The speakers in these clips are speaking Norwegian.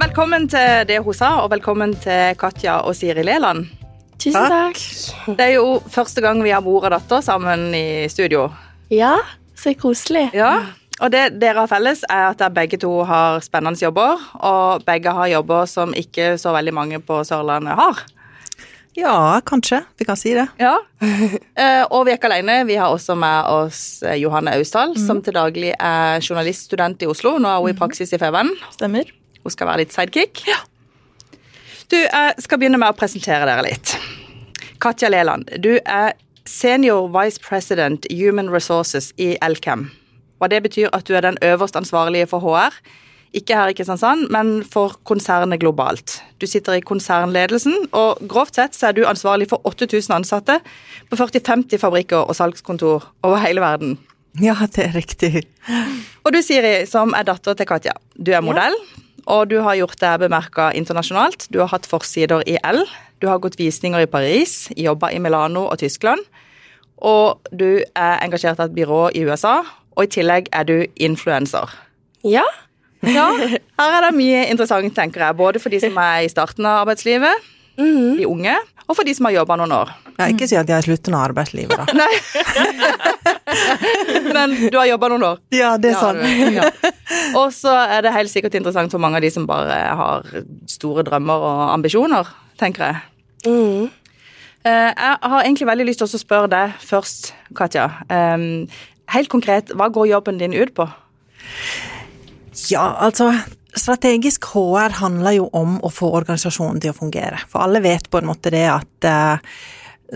velkommen til det hun sa, og velkommen til Katja og Siri Leland. Tusen takk. Det er jo første gang vi har mor og datter sammen i studio. Ja, så koselig. Ja, og det dere har felles, er at dere begge to har spennende jobber, og begge har jobber som ikke så veldig mange på Sørlandet har. Ja, kanskje. Vi kan si det. Ja, Eh, Og vi er ikke alene. Vi har også med oss eh, Johanne Austdal, som til daglig er journaliststudent i Oslo. Nå er hun i praksis i Feven. Stemmer. Hun skal være litt sidekick. Du, jeg skal begynne med å presentere dere litt. Katja Leland, du er senior vice president human resources i Elkem. Hva det betyr at du er den øverst ansvarlige for HR. Ikke her i Kristiansand, men for konsernet globalt. Du sitter i konsernledelsen, og grovt sett så er du ansvarlig for 8000 ansatte på 40-50 fabrikker og salgskontor over hele verden. Ja, det er riktig. Og du, Siri, som er datter til Katja. Du er modell, og du har gjort deg bemerka internasjonalt. Du har hatt forsider i L, du har gått visninger i Paris, jobba i Milano og Tyskland. Og du er engasjert av et byrå i USA, og i tillegg er du influenser. Ja. Ja, her er det mye interessant, tenker jeg. Både for de som er i starten av arbeidslivet, de unge, og for de som har jobba noen år. Ja, ikke si at jeg slutten av arbeidslivet, da. Nei. Men du har jobba noen år. Ja, det er sant. ja. Og så er det helt sikkert interessant for mange av de som bare har store drømmer og ambisjoner, tenker jeg. Mm. Eh, Jeg har egentlig veldig lyst til å spørre deg først, Katja. Helt konkret, hva går jobben din ut på? Ja, altså Strategisk HR handler jo om å få organisasjonen til å fungere. For alle vet på en måte det at eh,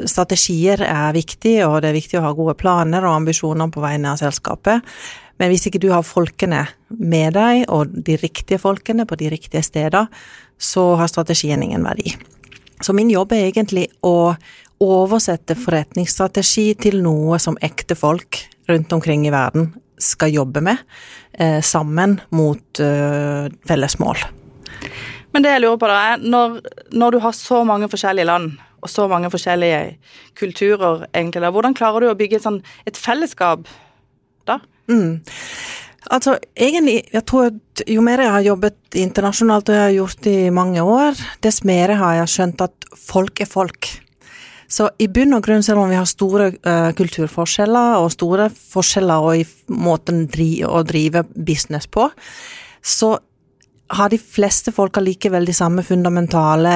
strategier er viktig, og det er viktig å ha gode planer og ambisjoner på vegne av selskapet. Men hvis ikke du har folkene med deg, og de riktige folkene på de riktige steder, så har strategien ingen verdi. Så min jobb er egentlig å oversette forretningsstrategi til noe som ekte folk rundt omkring i verden skal jobbe med, eh, sammen mot eh, felles mål. Men det jeg lurer på da er, når, når du har så mange forskjellige land, og så mange forskjellige kulturer, egentlig, da, hvordan klarer du å bygge et, sånn, et fellesskap da? Mm. Altså, egentlig, jeg tror at jo mer jeg har jobbet internasjonalt, og jeg har gjort det i mange år, dess mer har jeg skjønt at folk er folk. Så i bunn og grunn, selv om vi har store uh, kulturforskjeller, og store forskjeller og i måten dri å drive business på, så har de fleste folk allikevel de samme fundamentale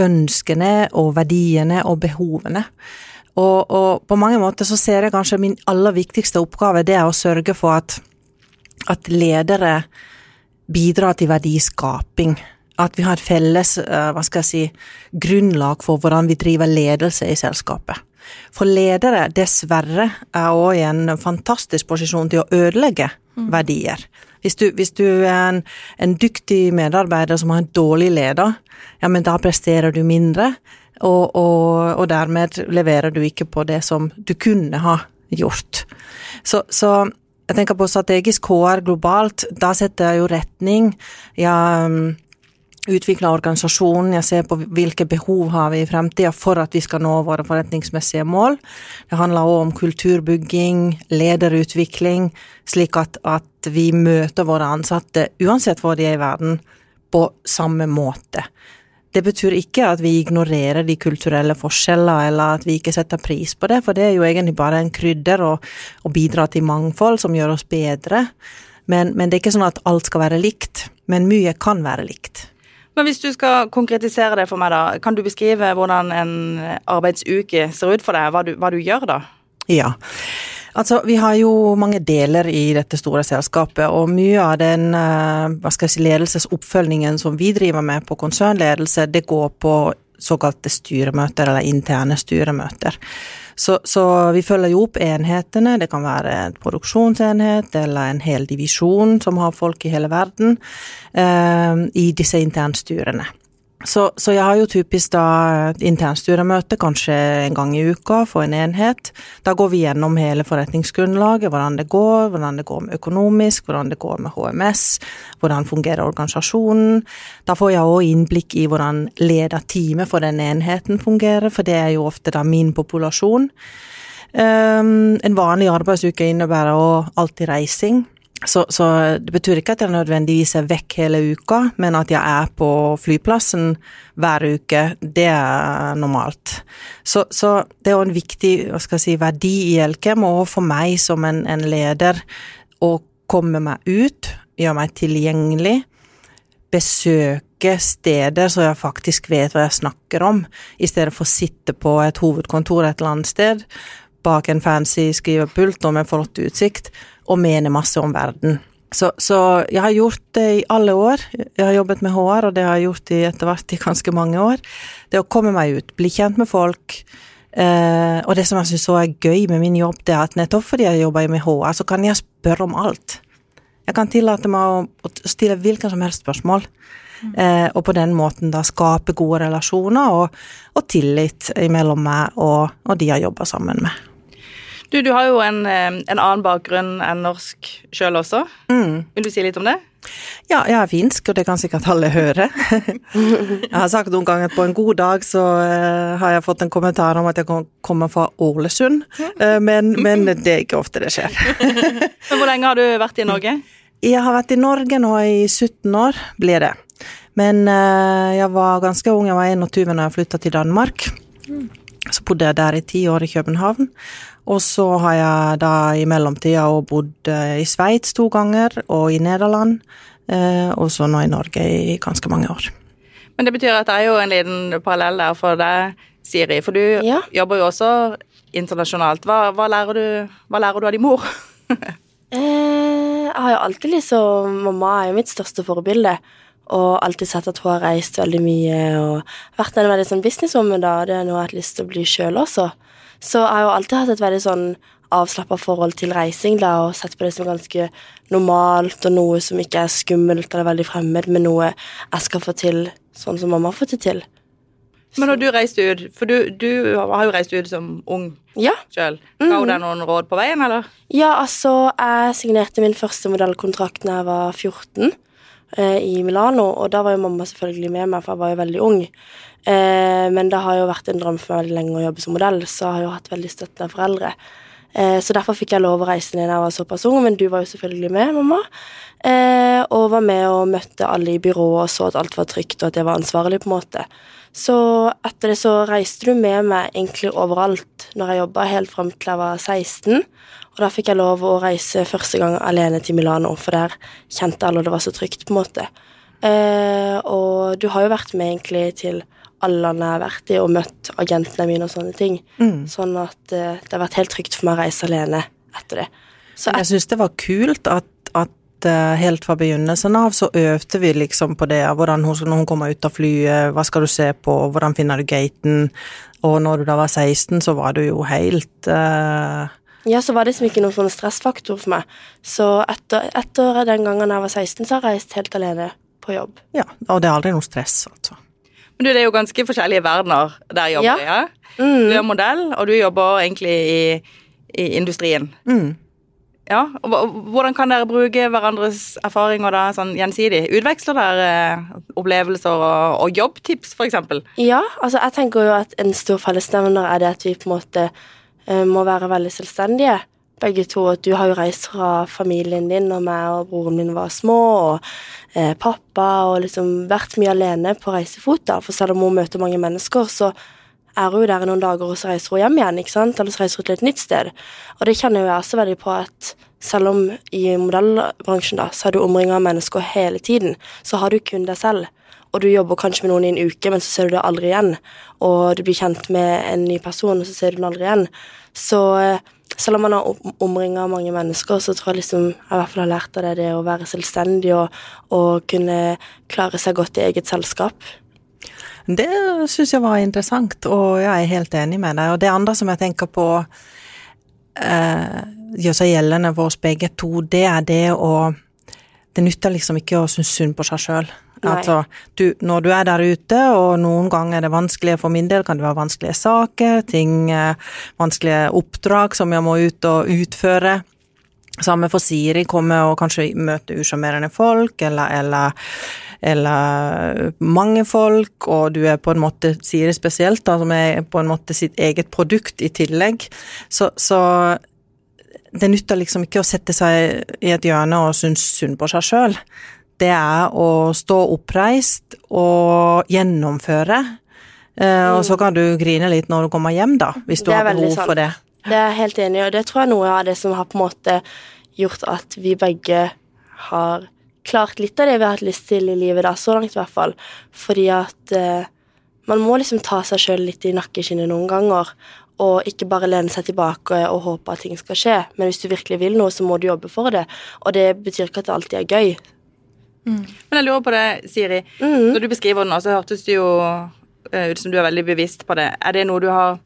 ønskene og verdiene og behovene. Og, og på mange måter så ser jeg kanskje min aller viktigste oppgave, det er å sørge for at, at ledere bidrar til verdiskaping. At vi har et felles eh, hva skal jeg si, grunnlag for hvordan vi driver ledelse i selskapet. For ledere, dessverre, er òg i en fantastisk posisjon til å ødelegge verdier. Hvis du, hvis du er en, en dyktig medarbeider som har en dårlig leder, ja, men da presterer du mindre, og, og, og dermed leverer du ikke på det som du kunne ha gjort. Så, så jeg tenker på strategisk HR globalt, da setter jeg jo retning. Jeg utvikler organisasjonen, jeg ser på hvilke behov har vi i fremtida for at vi skal nå våre forretningsmessige mål. Det handler også om kulturbygging, lederutvikling, slik at, at vi møter våre ansatte, uansett hvor de er i verden, på samme måte. Det betyr ikke at vi ignorerer de kulturelle forskjeller, eller at vi ikke setter pris på det, for det er jo egentlig bare en krydder og, og bidrar til mangfold som gjør oss bedre. Men, men det er ikke sånn at alt skal være likt, men mye kan være likt. Men hvis du skal konkretisere det for meg, da, kan du beskrive hvordan en arbeidsuke ser ut for deg? Hva du, hva du gjør da? Ja. Altså, vi har jo mange deler i dette store selskapet, og mye av den eh, hva skal jeg si, ledelsesoppfølgingen som vi driver med på konsernledelse, det går på såkalte styremøter, eller interne styremøter. Så, så vi følger jo opp enhetene, det kan være en produksjonsenhet eller en hel divisjon som har folk i hele verden, eh, i disse internstyrene. Så, så jeg har jo typisk da internstyremøte kanskje en gang i uka for en enhet. Da går vi gjennom hele forretningsgrunnlaget, hvordan det går, hvordan det går med økonomisk, hvordan det går med HMS, hvordan fungerer organisasjonen. Da får jeg òg innblikk i hvordan lederteamet for den enheten fungerer, for det er jo ofte da min populasjon. Um, en vanlig arbeidsuke innebærer òg alltid reising. Så, så det betyr ikke at jeg nødvendigvis er vekk hele uka, men at jeg er på flyplassen hver uke, det er normalt. Så, så det er jo en viktig si, verdi i Elkem, og for meg som en, en leder, å komme meg ut, gjøre meg tilgjengelig, besøke steder så jeg faktisk vet hva jeg snakker om, i stedet for å sitte på et hovedkontor et eller annet sted, bak en fancy skrivepult og med flott utsikt, og mene masse om verden. Så, så, jeg har gjort det i alle år. Jeg har jobbet med HR, og det har jeg gjort i etter hvert i ganske mange år. Det å komme meg ut, bli kjent med folk. Eh, og det som jeg syns er gøy med min jobb, det er at nettopp fordi jeg jobber med HR, så kan jeg spørre om alt. Jeg kan tillate meg å, stille hvilken som helst spørsmål. Eh, og på den måten da skape gode relasjoner og, og tillit mellom meg og, og de jeg jobber sammen med. Du, du har jo en, en annen bakgrunn enn norsk sjøl også. Mm. Vil du si litt om det? Ja, jeg er finsk, og det kan sikkert alle høre. jeg har sagt noen ganger at på en god dag så uh, har jeg fått en kommentar om at jeg kommer fra Ålesund, uh, men, men, det er ikke ofte det skjer. men Hvor lenge har du vært i Norge? Jeg har vært i Norge nå i 17 år, blir det. Men jeg var ganske ung, jeg var 21 da jeg flytta til Danmark. Så bodde jeg der i ti år i København. Og så har jeg da i mellomtida òg bodd i Sveits to ganger, og i Nederland. Og så nå i Norge i ganske mange år. Men det betyr at det er jo en liten parallell der for deg, Siri. For du Ja. jobber jo også internasjonalt. Hva, hva, lærer, du, hva lærer du av din mor? Eh, jeg har jo alltid liksom Mamma er jo mitt største forbilde. Og alltid sett at hun har reist veldig mye og vært en veldig sånn businesswoman, da. Det er noe jeg har hatt lyst til å bli sjøl også. Så jeg har jo alltid hatt et veldig sånn avslappa forhold til reising, da, og sett på det som ganske normalt og noe som ikke er skummelt eller veldig fremmed, men noe jeg skal få til sånn som mamma har fått det til. Men når du reiste ut, for du, du har jo reist ut som ung Ja. sjøl. Ga hun deg noen råd på veien, eller? Ja, altså, jeg signerte min første modellkontrakt da jeg var 14 eh, i Milano, og da var jo mamma selvfølgelig med meg, for jeg var jo veldig ung. Eh, men det har jo vært en drøm for veldig lenge å jobbe som modell, så jeg har jo hatt veldig støttende foreldre. Eh, så derfor fikk jeg lov å reise ned da jeg var såpass ung, men du var jo selvfølgelig med, mamma. Eh, og var med og møtte alle i byrået og så at alt var trygt, og at jeg var ansvarlig, på en måte. Så etter det så reiste du med meg egentlig overalt når jeg jobba, helt fram til jeg var 16. Og da fikk jeg lov å reise første gang alene til Milano, for der kjente alle, og det var så trygt, på en måte. Eh, og du har jo vært med egentlig til alle landene jeg har vært i, og møtt agentene mine og sånne ting. Sånn at eh, det har vært helt trygt for meg å reise alene etter det. Så Jeg syns det var kult at, at eh, helt fra begynnelsen av så øvde vi liksom på det. Hvordan hun, når hun kommer ut av flyet, hva skal du se på, hvordan finner du gaten? Og når du da var 16, så var du jo helt eh, Ja, så var det liksom ikke noen sånn stressfaktor for meg. Så etter, etter den gangen jeg var 16, så har jeg reist helt alene på jobb. Ja, og det er aldri noe stress, altså. Men du, det er jo ganske forskjellige verdener der jobber ja. Ja. Mm. Du er modell, og du jobber egentlig i, i industrien. Mm. Ja, og Hvordan kan dere bruke hverandres erfaringer da, sånn gjensidig? Utveksler dere eh, opplevelser og, og jobbtips, f.eks.? Ja, altså jeg tenker jo at en stor fellesnevner er det at vi på en måte må være veldig selvstendige. Begge to. At du har jo reist fra familien din, og meg og broren min var små, og eh, pappa, og liksom vært mye alene på reisefot, da. For selv om hun møter mange mennesker, så er hun der i noen dager, og så reiser hun hjem igjen, ikke sant? Eller så reiser hun til et nytt sted. Og det kjenner jo jeg også veldig på at selv om i modellbransjen da, så er du omringet av mennesker hele tiden, så har du kun deg selv. Og du jobber kanskje med noen i en uke, men så ser du det aldri igjen. Og du blir kjent med en ny person, og så ser du den aldri igjen. Så eh, selv om man er omringa mange mennesker, så tror jeg liksom jeg i hvert fall har lært av det, det å være selvstendig og, og kunne klare seg godt i eget selskap. Det syns jeg var interessant, og jeg er helt enig med deg. Og det andre som jeg tenker på eh, gjør seg gjeldende for oss begge to, det er det å Det nytter liksom ikke å synes synd på seg sjøl. Altså, du, når du er der ute, og noen ganger er det vanskelig for min del, kan det være vanskelige saker, ting, eh, vanskelige oppdrag som jeg må ut og utføre. Samme for Siri, komme og kanskje møte usjarmerende folk, eller, eller, eller mange folk, og du er på en måte, Siri spesielt, da, som er på en måte sitt eget produkt i tillegg. Så, så det nytter liksom ikke å sette seg i et hjørne og synes synd på seg sjøl. Det er å stå oppreist og gjennomføre. Mm. og så kan du grine litt når du kommer hjem, da, hvis du har behov sant. for det. Det er jeg helt enig i, og det tror jeg er noe av det som har på en måte gjort at vi begge har klart litt av det vi har hatt lyst til i livet, da, så langt i hvert fall. Fordi at eh, man må liksom ta seg sjøl litt i nakkeskinnet noen ganger, og ikke bare lene seg tilbake og håpe at ting skal skje. Men hvis du virkelig vil noe, så må du jobbe for det. Og det betyr ikke at det alltid er gøy. Men jeg lurer på det, Siri. Mm. Når du beskriver den, så hørtes det jo eh, ut som du er veldig bevisst på det. Er det noe du har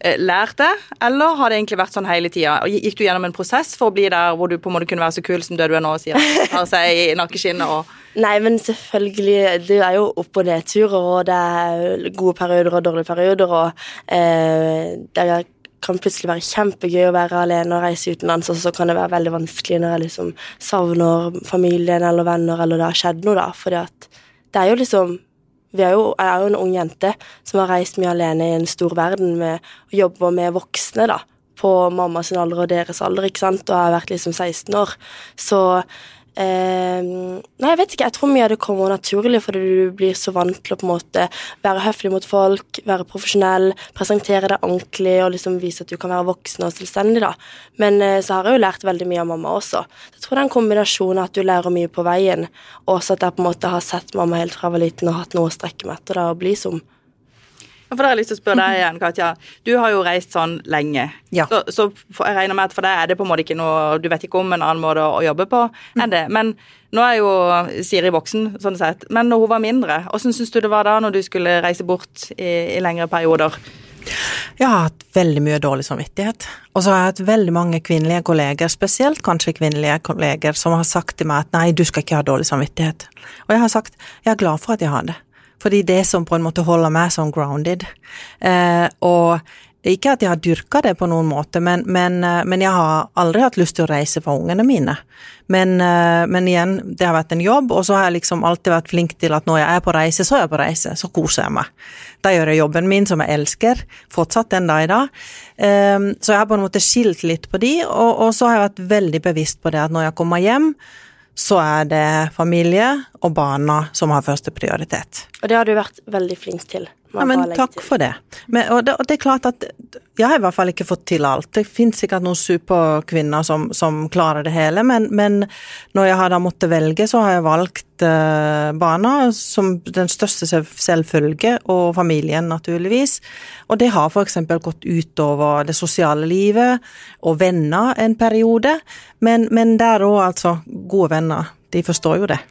eh, lært det, eller har det egentlig vært sånn hele tida? Gikk du gjennom en prosess for å bli der hvor du på en måte kunne være så kul som det du er nå, og sier har seg i nakkeskinnet og Nei, men selvfølgelig Det er jo opp- og nedturer, og det er gode perioder og dårlige perioder, og eh, det kan plutselig være kjempegøy å være alene og reise utenlands, og så kan det være veldig vanskelig når jeg liksom savner familien eller venner, eller det har skjedd noe, da. At det er jo liksom er jo, jeg er jo en ung jente som har reist mye alene i en stor verden med å jobbe med voksne, da. På mammas alder og deres alder, ikke sant, og jeg har vært liksom 16 år. Så eh, Nei, jeg vet ikke. Jeg tror mye av det kommer naturlig fordi du blir så vant til å på en måte være høflig mot folk, være profesjonell, presentere deg ordentlig og liksom vise at du kan være voksen og selvstendig, da. Men eh, så har jeg jo lært veldig mye av mamma også. Jeg tror det er en kombinasjon av at du lærer mye på veien, og også at jeg på en måte har sett mamma helt fra jeg var liten og hatt noe å strekke meg etter da, og bli som. For da har jeg lyst til å spørre deg igjen, Katja. Du har jo reist sånn lenge. Ja. Så, så jeg regner med at for deg er det på en måte ikke noe Du vet ikke om en annen måte å, jobbe på enn det. Men nå er jo Siri voksen, sånn sett. Men når hun var mindre, hvordan syns du det var da når du skulle reise bort i, i lengre perioder? Jeg har hatt veldig mye dårlig samvittighet. Og så har jeg hatt veldig mange kvinnelige kolleger, spesielt kanskje kvinnelige kolleger, som har sagt til meg at nei, du skal ikke ha dårlig samvittighet. Og jeg har sagt jeg er glad for at jeg har det. Fordi det som på en måte holder meg sånn grounded. Eh, og ikke at jeg har dyrka det på noen måte, men, men, eh, men jeg har aldri hatt lyst til å reise for ungene mine. Men, eh, men igjen, det har vært en jobb, og så har jeg liksom alltid vært flink til at når jeg er på reise, så er jeg på reise. Så koser jeg meg. Da gjør jeg jobben min, som jeg elsker, fortsatt den dag i dag. Eh, så jeg har på en måte skilt litt på de, og, og så har jeg vært veldig bevisst på det at når jeg kommer hjem, så er det familie og barna som har første prioritet. Og det har du vært veldig flink til. Ja, men takk for det. Men, og, det. Og det er klart at jeg har i hvert fall ikke fått til alt. Det finnes sikkert noen superkvinner som, som klarer det hele, men, men når jeg har da måttet velge, så har jeg valgt eh, barna som den største selvfølge, og familien naturligvis. Og det har f.eks. gått utover det sosiale livet og venner en periode, men, men der òg, altså. Gode venner. De forstår jo det.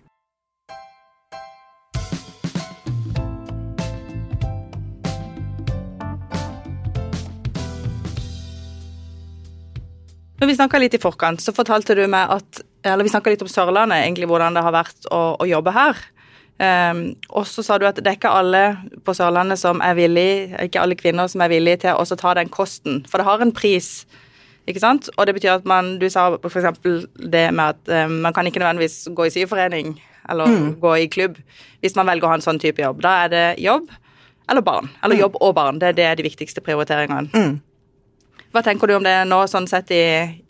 Når vi snakka litt i forkant, så fortalte du meg at Eller vi snakka litt om Sørlandet, egentlig hvordan det har vært å, å jobbe her. Um, og så sa du at det er ikke alle på Sørlandet som er villig, ikke alle kvinner som er villige til å ta den kosten, for det har en pris. Ikke sant? Og det betyr at man Du sa f.eks. det med at um, man kan ikke nødvendigvis gå i syforening eller gå i klubb hvis man velger å ha en sånn type jobb. Da er det jobb eller barn. Eller jobb og barn. Det, det er de viktigste prioriteringene. Mm. Hva tenker du om det nå, sånn sett i,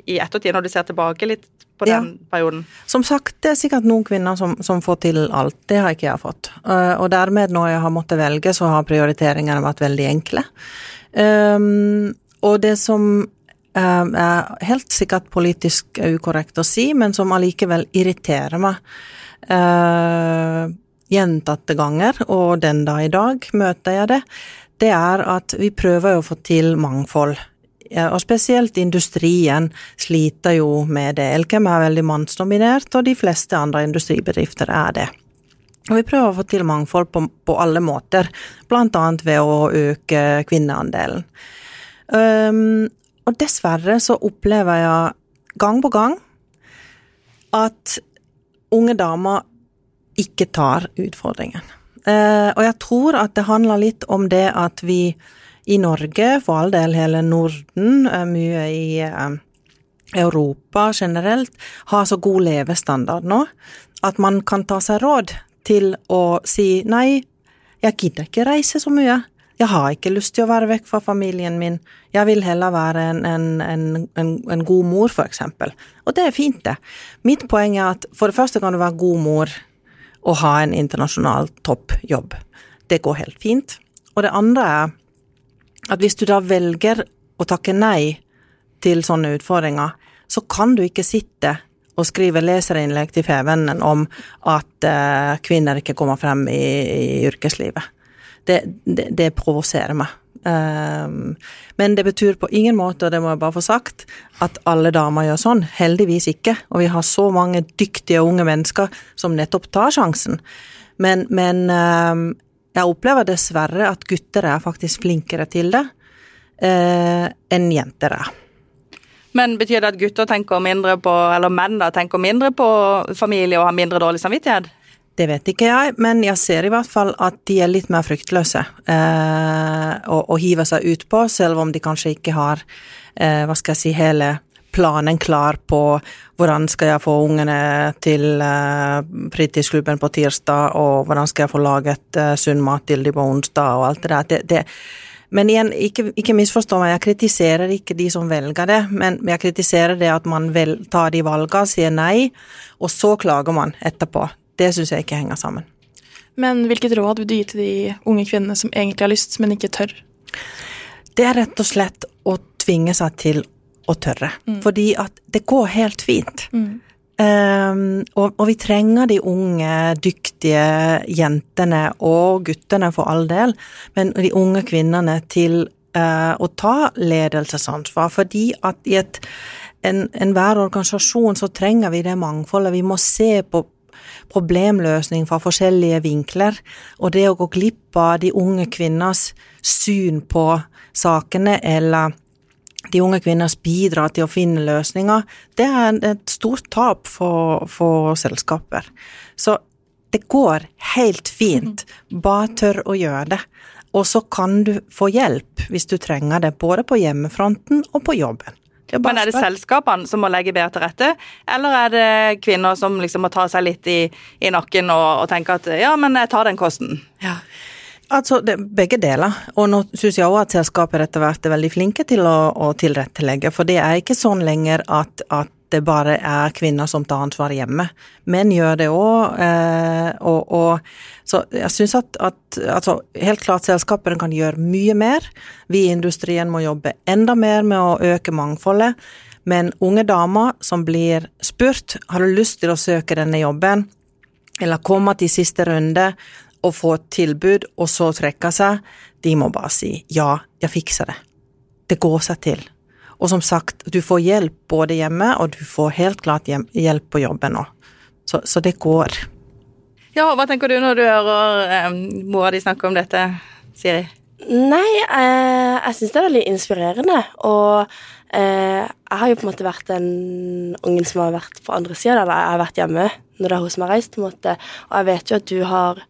i ettertid, når du ser tilbake litt på Ja. den perioden? Som sagt, det er sikkert noen kvinner som, som får til alt. Det har ikke jeg fått. Eh, og dermed, når jeg har måttet velge, så har prioriteringene vært veldig enkle. Um, og det som um, er helt sikkert politisk ukorrekt å si, men som allikevel irriterer meg uh, gjentatte ganger, og den dag i dag møter jeg det, det er at vi prøver å få til mangfold. Og spesielt industrien sliter jo med det. Elkem er veldig mannsdominert, og de fleste andre industribedrifter er det. Og vi prøver å få til mangfold på, på alle måter, annet ved å øke kvinneandelen. Um, og dessverre så opplever jeg gang på gang at unge damer ikke tar utfordringen. Uh, og jeg tror at det handler litt om det at vi i Norge, for all del hele Norden, eh, mye i eh, Europa generelt, har så god levestandard nå at man kan ta seg råd til å si nei, jeg gidder ikke reise så mye. Jeg har ikke lyst til å være vekk fra familien min. Jeg vil heller være en, en, en, en, god mor, for eksempel. Og det er fint, det. Mitt poeng er at for det første kan du være god mor og ha en internasjonal toppjobb. Det går helt fint. Og det andre er at hvis du da velger å takke nei til sånne utfordringer, så kan du ikke sitte og skrive leserinnlegg til Fevennen om at uh, kvinner ikke kommer frem i, i yrkeslivet. Det, det, det provoserer meg. Um, men det betyr på ingen måte, og det må jeg bare få sagt, at alle damer gjør sånn. Heldigvis ikke. Og vi har så mange dyktige unge mennesker som nettopp tar sjansen. Men, men um, jeg opplever dessverre at gutter er faktisk flinkere til det eh, enn jenter er. Men betyr det at gutter tenker mindre på, eller menn da, tenker mindre på familie og har mindre dårlig samvittighet? Det vet ikke jeg, men jeg ser i hvert fall at de er litt mer fryktløse eh, og, og, hiver seg utpå, selv om de kanskje ikke har eh, hva skal jeg si, hele planen klar på hvordan skal jeg få ungene til eh, fritidsklubben på tirsdag, og hvordan skal jeg få laget eh, sunn mat til de på onsdag, og alt det der. Det, det, men igjen, ikke, ikke misforstå meg, jeg kritiserer ikke de som velger det, men jeg kritiserer det at man vel, tar de valgene, sier nei, og så klager man etterpå. Det syns jeg ikke henger sammen. Men hvilket råd vil du gi til de unge kvinnene som egentlig har lyst, men ikke tør? Det er rett og slett å tvinge seg til å tørre. Mm. Fordi at det går helt fint. Mm. Um, og, og, vi trenger de unge, dyktige jentene og guttene for all del, men de unge kvinnene til uh, å ta ledelsesansvar. Fordi at i et, en, enhver organisasjon så trenger vi det mangfoldet. Vi må se på problemløsning fra forskjellige vinkler. Og det å gå glipp av de unge kvinners syn på sakene, eller de unge kvinners bidrag til å finne løsninger, det er et stort tap for, for selskaper. Så det går helt fint, bare tør å gjøre det. Og så kan du få hjelp hvis du trenger det, både på hjemmefronten og på jobben. Er Men er det selskapene som må legge bedre til rette, eller er det kvinner som liksom må ta seg litt i, i nakken og, og tenke at ja, men jeg tar den kosten? Ja. Altså, det, begge deler. Og nå syns jeg òg at selskapet etter hvert er veldig flinke til å, å, tilrettelegge. For det er ikke sånn lenger at, at det bare er kvinner som tar ansvar hjemme. Menn gjør det òg. Eh, og, så jeg syns at, at, altså, helt klart selskapene kan gjøre mye mer. Vi i industrien må jobbe enda mer med å øke mangfoldet. Men unge damer som blir spurt har du lyst til å søke denne jobben, eller komme til siste runde, og få et tilbud, og så trekke seg, de må bare si ja, jeg fikser det. Det går seg til. Og som sagt, du får hjelp både hjemme, og du får helt klart hjelp på jobben òg. Så, så, det går. Ja, hva tenker du når du hører eh, mora di snakke om dette, Siri? Nei, eh, jeg syns det er veldig inspirerende. Og eh, jeg har jo på en måte vært den ungen som har vært på andre sida, eller jeg har vært hjemme når det er hun som har reist, på en måte. Og jeg vet jo at du har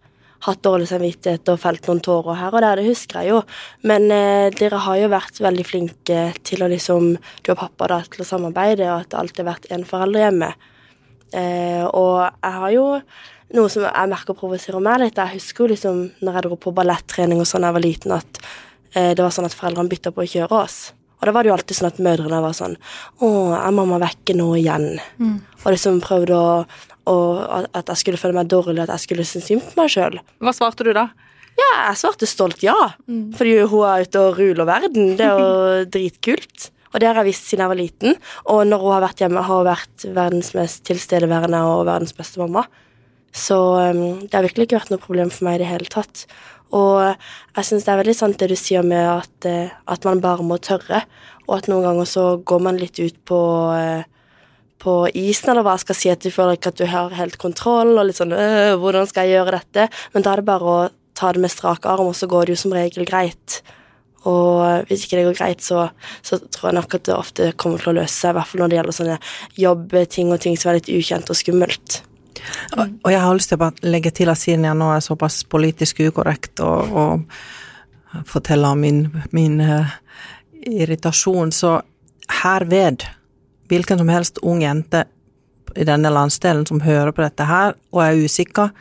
hatt dårlig samvittighet og felt noen tårer her og der, det husker jeg jo. Men eh, dere har jo vært veldig flinke til å liksom Du og pappa da, til å samarbeide, og at det alltid har vært én forelder hjemme. Eh, og jeg har jo noe som jeg merker provoserer meg litt. Jeg husker jo liksom når jeg dro på ballettrening og sånn da jeg var liten, at eh, det var sånn at foreldrene bytta på å kjøre oss. Og da var det jo alltid sånn at mødrene var sånn Å, er mamma vekke nå igjen? Mm. Og liksom prøvde å og at jeg skulle føle meg dårlig, at jeg skulle synes synd på meg sjøl. Hva svarte du da? Ja, jeg svarte stolt ja. Mm. Fordi hun er ute og ruler verden. Det er jo dritkult. Og det har jeg visst siden jeg var liten. Og når hun har vært hjemme, har hun vært verdens mest tilstedeværende og verdens beste mamma. Så um, det har virkelig ikke vært noe problem for meg i det hele tatt. Og jeg syns det er veldig sant det du sier med at, uh, at, man bare må tørre, og at noen ganger så går man litt ut på uh, på isen, eller hva jeg skal si, at du føler ikke at du har helt kontroll, og litt sånn øh, 'Hvordan skal jeg gjøre dette?' Men da er det bare å ta det med strak arm, og så går det jo som regel greit. Og hvis ikke det går greit, så, så, tror jeg nok at det ofte kommer til å løse seg, i hvert fall når det gjelder sånne jobbting og ting som er litt ukjent og skummelt. Mm. Og, jeg har lyst til å bare legge til at siden jeg nå er såpass politisk ukorrekt og, og forteller om min, min uh, irritasjon, så herved hvilken som helst ung jente i denne landsdelen som hører på dette her og er usikker,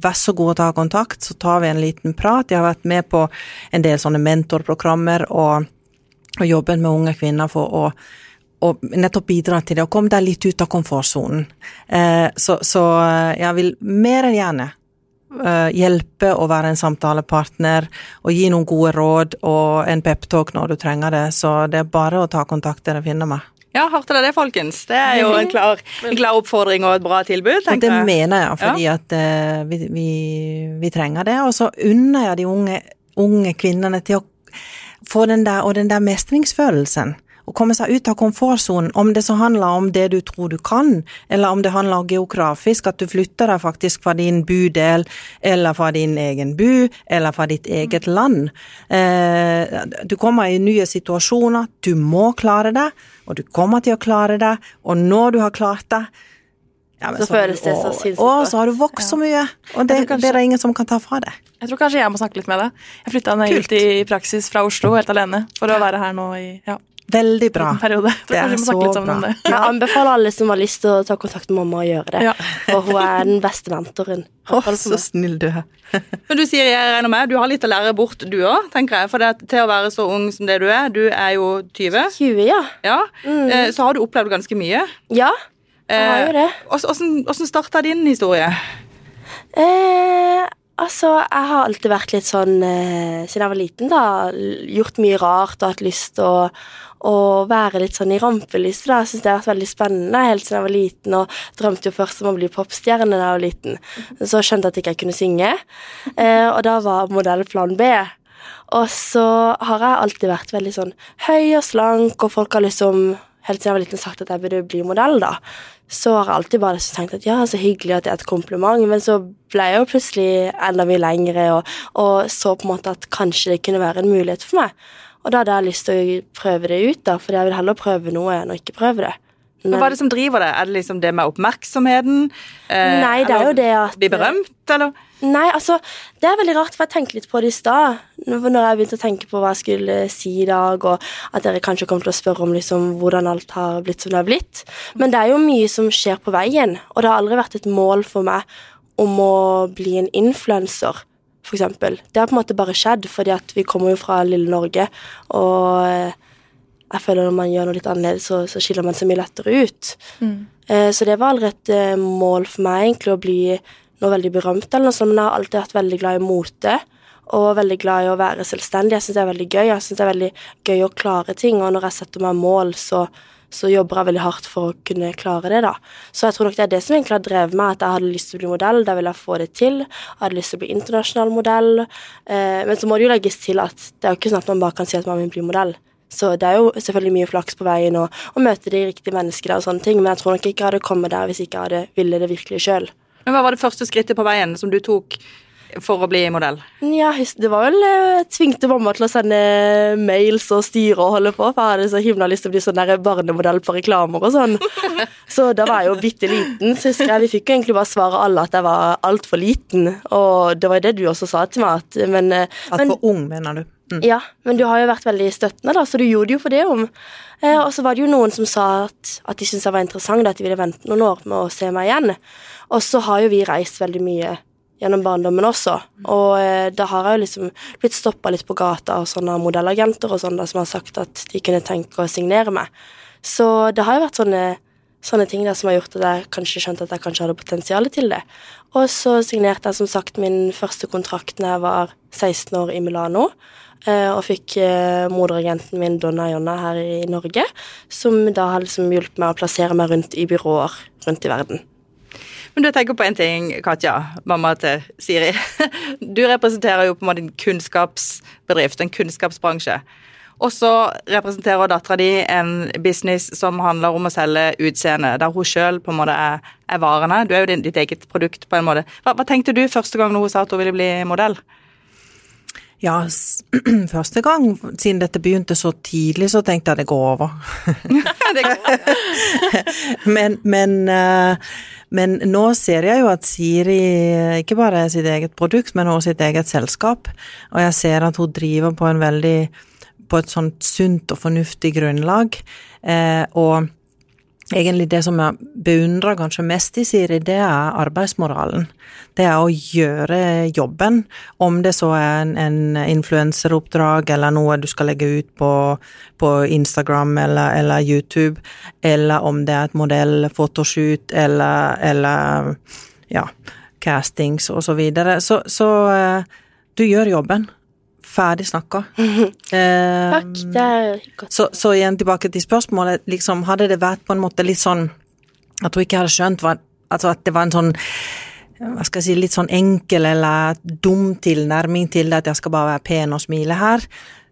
vær så god å ta kontakt, så tar vi en liten prat. Jeg har vært med på en del sånne mentorprogrammer og, og jobbet med unge kvinner for å og nettopp bidra til det, og komme deg litt ut av komfortsonen. Eh, så, så jeg vil mer enn gjerne eh, hjelpe å være en samtalepartner og gi noen gode råd og en peptalk når du trenger det. Så det er bare å ta kontakt dere finner meg. Ja, hørte dere det, folkens? Det er jo en klar, en klar oppfordring og et bra tilbud, Og jeg. det mener jeg, fordi at eh, vi, vi, vi trenger det. Og så unner jeg de unge, unge kvinnene til å få den der, og den der mestringsfølelsen. Å komme seg ut av komfortsonen, om det så handler om det du tror du kan, eller om det handler geografisk, at du flytter deg faktisk fra din bydel, eller fra din egen by, eller fra ditt eget land. Eh, du kommer i nye situasjoner, du må klare det, og du kommer til å klare det, og når du har klart det, ja, men Så føles det så sinnssykt Å, så har du vokst så mye, og det, kanskje- det er det ingen som kan ta fra deg. Jeg tror kanskje jeg må snakke litt med deg. Jeg flytta ned hit i praksis fra Oslo helt alene for å være her nå i ja, Veldig bra. periode. Det er så bra. Ja. Jeg anbefaler alle som har lyst til å ta kontakt med mamma og gjøre det. Ja. For hun er den beste mentoren. Å, hvert så snill du er. Men du sier jeg regner med, du har litt å lære bort du òg, tenker jeg. For det, til å være så ung som det du er, du er jo 20, 20, ja. ja, Mm. eh, så har du opplevd ganske mye. Ja, jeg har jo det. Åssen starta din historie? Eh, altså, jeg har alltid vært litt sånn eh, Siden jeg var liten, da. Gjort mye rart og hatt lyst til å, å være litt sånn i rampelyset. da. Jeg synes det har vært veldig spennende helt siden jeg var liten, og drømte jo først om å bli popstjerne da jeg var liten. Så skjønte jeg at jeg ikke kunne synge, eh, og da var modell plan B. Og så har jeg alltid vært veldig sånn høy og slank, og folk har liksom helt siden jeg var liten sagt at jeg burde bli modell, da. Så har jeg alltid bare liksom tenkt at ja, så hyggelig at det er et kompliment, men så ble jeg jo plutselig enda mye lengre, og, og så på en måte at kanskje det kunne være en mulighet for meg. Og da hadde jeg lyst til å prøve det ut, da, for jeg vil heller prøve noe enn å ikke prøve det. Men Hva er det som driver det? Er det liksom det med oppmerksomheten? Eh, Nei, det er jo det at Bli berømt, eller? Nei, altså, det er veldig rart, for jeg tenkte litt på det i stad. Når når jeg begynte å tenke på hva jeg skulle si i dag, og at dere kanskje kommer til å spørre om liksom, hvordan alt har blitt som det har blitt. Men det er jo mye som skjer på veien, og det har aldri vært et mål for meg om å bli en influenser, for eksempel. Det har på en måte bare skjedd, fordi at vi kommer jo fra lille Norge, og eh, jeg føler når man gjør noe litt annerledes, så, så skiller man seg mye lettere ut. Mm. Så det var aldri et eh, mål for meg egentlig å bli noe veldig berømt, eller noe sånt, men jeg har alltid vært veldig glad i mote. Og veldig glad i å være selvstendig. Jeg syns det er veldig gøy. Jeg synes det er veldig gøy å klare ting, og når jeg setter meg mål, så, så jobber jeg veldig hardt for å kunne klare det, da. Så jeg tror nok det er det som egentlig har drevet meg, at jeg hadde lyst til å bli modell. Da ville jeg få det til. Jeg hadde lyst til å bli internasjonal modell. Eh, men så må det jo legges til at det er jo ikke sånn at man bare kan si at man vil bli modell. Så det er jo selvfølgelig mye flaks på veien å å møte de riktige menneskene og sånne ting, men jeg tror nok ikke jeg hadde kommet der hvis ikke jeg hadde ville det virkelig sjøl. Hva var det første skrittet på veien som du tok for å bli modell? Ja, det var vel eh, tvingte mamma til å sende mails og styre og holde på, for jeg hadde så himla lyst til å bli sånn der barnemodell på reklamer og sånn. Så da var jeg jo bitte liten, så husker jeg vi fikk jo egentlig bare svare alle at jeg var altfor liten, og det var jo det du også sa til meg, at men, eh, men Altfor ung, mener du. Mm. Ja, men du har jo vært veldig støttende, da, så du gjorde jo for det om. Eh, og så var det jo noen som sa at, at de syntes jeg var interessant, at de ville vente noen år med å se meg igjen. Og så har jo vi reist veldig mye gjennom barndommen også, og eh, da har jeg jo liksom blitt stoppa litt på gata av sånne modellagenter og sånn da, som har sagt at de kunne tenke å signere meg. Så det har jo vært sånne sånne ting der som har gjort at jeg kanskje skjønte at jeg kanskje hadde potensial til det. Og så signerte jeg som sagt min første kontrakt da jeg var 16 år i Milano. eh, Og fikk eh, moderagenten min Donna Jonna her i Norge, som da har liksom hjulpet meg å plassere meg rundt i byråer rundt i verden. Men du tenker på en ting, Katja, mamma til Siri. Du representerer jo på en måte en kunnskapsbedrift, en kunnskapsbransje. Og så representerer dattera di en business som handler om å selge utseende, der hun sjøl på en måte er, er varene. Du er jo din, ditt eget produkt, på en måte. Hva, hva tenkte du første gang hun sa at hun ville bli modell? Ja, første gang, siden dette begynte så tidlig, så tenkte jeg det går over. Det går men, men, eh, men nå ser jeg jo at Siri ikke bare er sitt eget produkt, men også sitt eget selskap. Og jeg ser at hun driver på en veldig på et sånt sunt og fornuftig grunnlag. Eh, og egentlig det som jeg beundrer kanskje mest i Siri, det er arbeidsmoralen. Det er å gjøre jobben, om det så er en, en influenseroppdrag eller noe du skal legge ut på, på Instagram eller, eller, YouTube, eller om det er et modellfotoshoot eller, eller ja, castings og så videre. Så, så uh, du gjør jobben. Ferdig snakka. Eh, Takk, det er godt. Så, så, igjen tilbake til spørsmålet. Liksom, hadde det vært på en måte litt sånn At hun ikke hadde skjønt var, altså at det var en sånn hva skal jeg si, litt sånn enkel eller dum tilnærming til det at jeg skal bare være pen og smile her.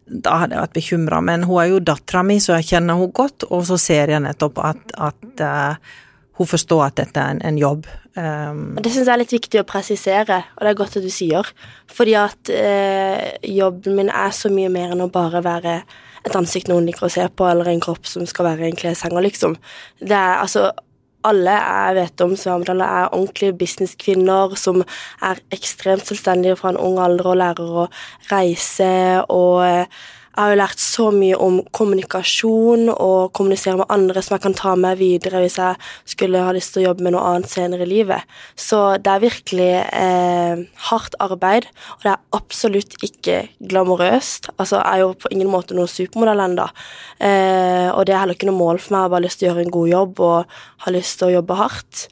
Da hadde jeg vært bekymra. Men hun er jo dattera mi, så jeg kjenner hun godt, og så ser jeg nettopp at, at uh, hun forstår at dette er en, en jobb. Um, det syns jeg er litt viktig å presisere, og det er godt at du sier. Fordi at eh, jobben min er så mye mer enn å bare være et ansikt noen liker å se på, eller en kropp som skal være en kleshenger, liksom. Det er altså alle jeg vet om Svamdal, er ordentlige businesskvinner som er ekstremt selvstendige fra en ung alder og lærer å reise og eh, jeg har jo lært så mye om kommunikasjon og kommunisere med andre som jeg kan ta med videre hvis jeg skulle ha lyst til å jobbe med noe annet senere i livet. Så det er virkelig eh, hardt arbeid, og det er absolutt ikke glamorøst. Altså, jeg er jo på ingen måte noen supermodell ennå, eh, og det er heller ikke noe mål for meg. Jeg har bare lyst til å gjøre en god jobb og har lyst til å jobbe hardt.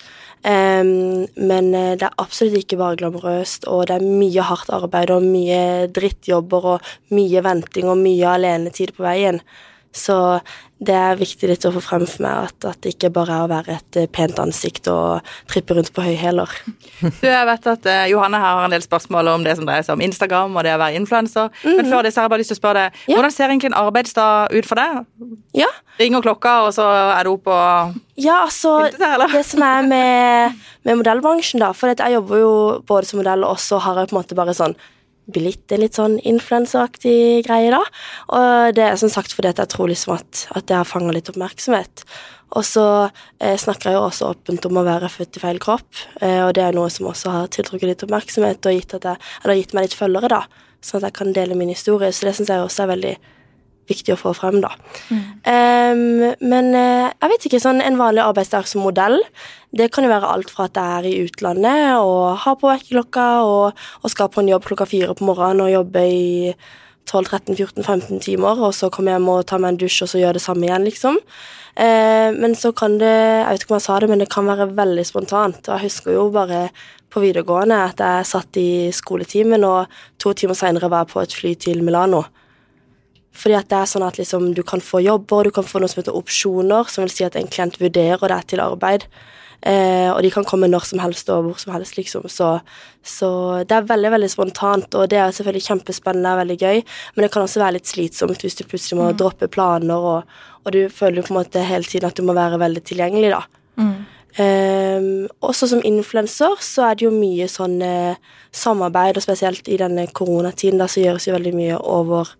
Um, men eh, det er absolutt ikke bare glamorøst, og det er mye hardt arbeid og mye drittjobber og mye venting og mye alenetid på veien. Så det er viktig litt å få frem for meg at, at det ikke bare er å være et eh, pent ansikt og trippe rundt på høyhæler. Jeg vet at uh, Johanne her har en del spørsmål om det som dreier seg om Instagram og det å være influenser. Mm -hmm. Men før det så har jeg bare lyst til å spørre deg, ja. hvordan ser egentlig en arbeidsdag ut for deg? Ja. Ringer klokka, og så er du oppe og Ja, altså Det som er med, med modellbransjen, da For jeg jobber jo både som modell, og så har jeg på en måte bare sånn blitt en litt sånn influenseraktig greie, da. Og det er som sagt fordi at jeg tror liksom at, at det har fanga litt oppmerksomhet. Og så eh, snakker jeg jo også åpent om å være født i feil kropp, eh, og det er noe som også har tiltrukket litt oppmerksomhet og gitt, jeg, gitt meg litt følgere, da, sånn at jeg kan dele min historie. Så det syns jeg også er veldig viktig å få frem, da. Mm. Um, men uh, jeg vet ikke, sånn en vanlig arbeidsdag som modell, det kan jo være alt fra at jeg er i utlandet og har på vekkerklokka og, og skal på en jobb klokka fire på morgenen og jobbe i 12-13-14-15 timer, og så kommer jeg hjem og tar meg en dusj og så gjør det samme igjen, liksom. Eh, men så kan det Jeg vet ikke om jeg sa det, men det kan være veldig spontant. Og jeg husker jo bare på videregående at jeg satt i skoletimen, og to timer seinere var jeg på et fly til Milano. Fordi at det er sånn at liksom, du kan få jobber, du kan få noe som heter opsjoner, som vil si at en klient vurderer deg til arbeid. Eh, og de kan komme når som helst og hvor som helst, liksom. Så, så, det er veldig veldig spontant, og det er selvfølgelig kjempespennende og veldig gøy, men det kan også være litt slitsomt hvis du plutselig må mm. droppe planer, og, og, du føler på en måte hele tiden at du må være veldig tilgjengelig, da. Mm. Eh, også som influenser så er det jo mye sånn eh, samarbeid, og spesielt i denne koronatiden da så gjøres jo veldig mye over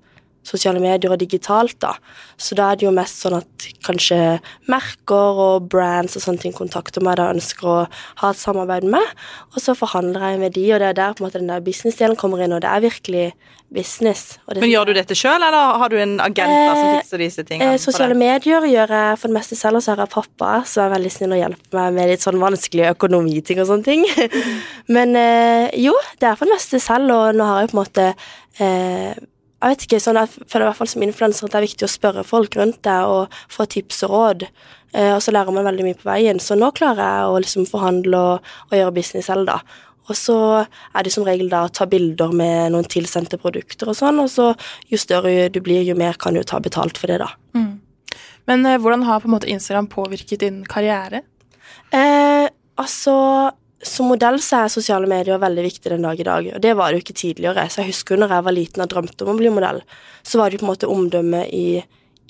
sosiale medier og digitalt, da. Så da er det jo mest sånn at kanskje merker og brands og sånne ting kontakter meg da ønsker å ha et samarbeid med, og så forhandler jeg med de, og det er der på en måte den der business-delen kommer inn, og det er virkelig business. Men gjør du dette sjøl, eller har du en agent eh, som fikser disse tingene? Eh, sosiale medier gjør jeg for det meste selv, og så har jeg pappa som er veldig snill og hjelper meg med litt sånn vanskelige økonomiting og sånne ting. Men eh, jo, det er for det meste selv, og nå har jeg på en måte eh, jeg vet ikke, sånn, jeg føler i hvert fall som influenser at det er viktig å spørre folk rundt deg og få tips og råd. Eh, og så lærer man veldig mye på veien. Så nå klarer jeg å liksom forhandle og, og gjøre business selv, da. Og så er det som regel da å ta bilder med noen tilsendte produkter og sånn, og så jo større du blir, jo mer kan du ta betalt for det, da. Mm. Men eh, hvordan har på en måte Instagram påvirket din karriere? Eh, altså som modell så er sosiale medier veldig viktig den dag i dag, og det var det jo ikke tidligere. Så jeg husker når jeg var liten og drømte om å bli modell, så var det jo på en måte omdømmet i,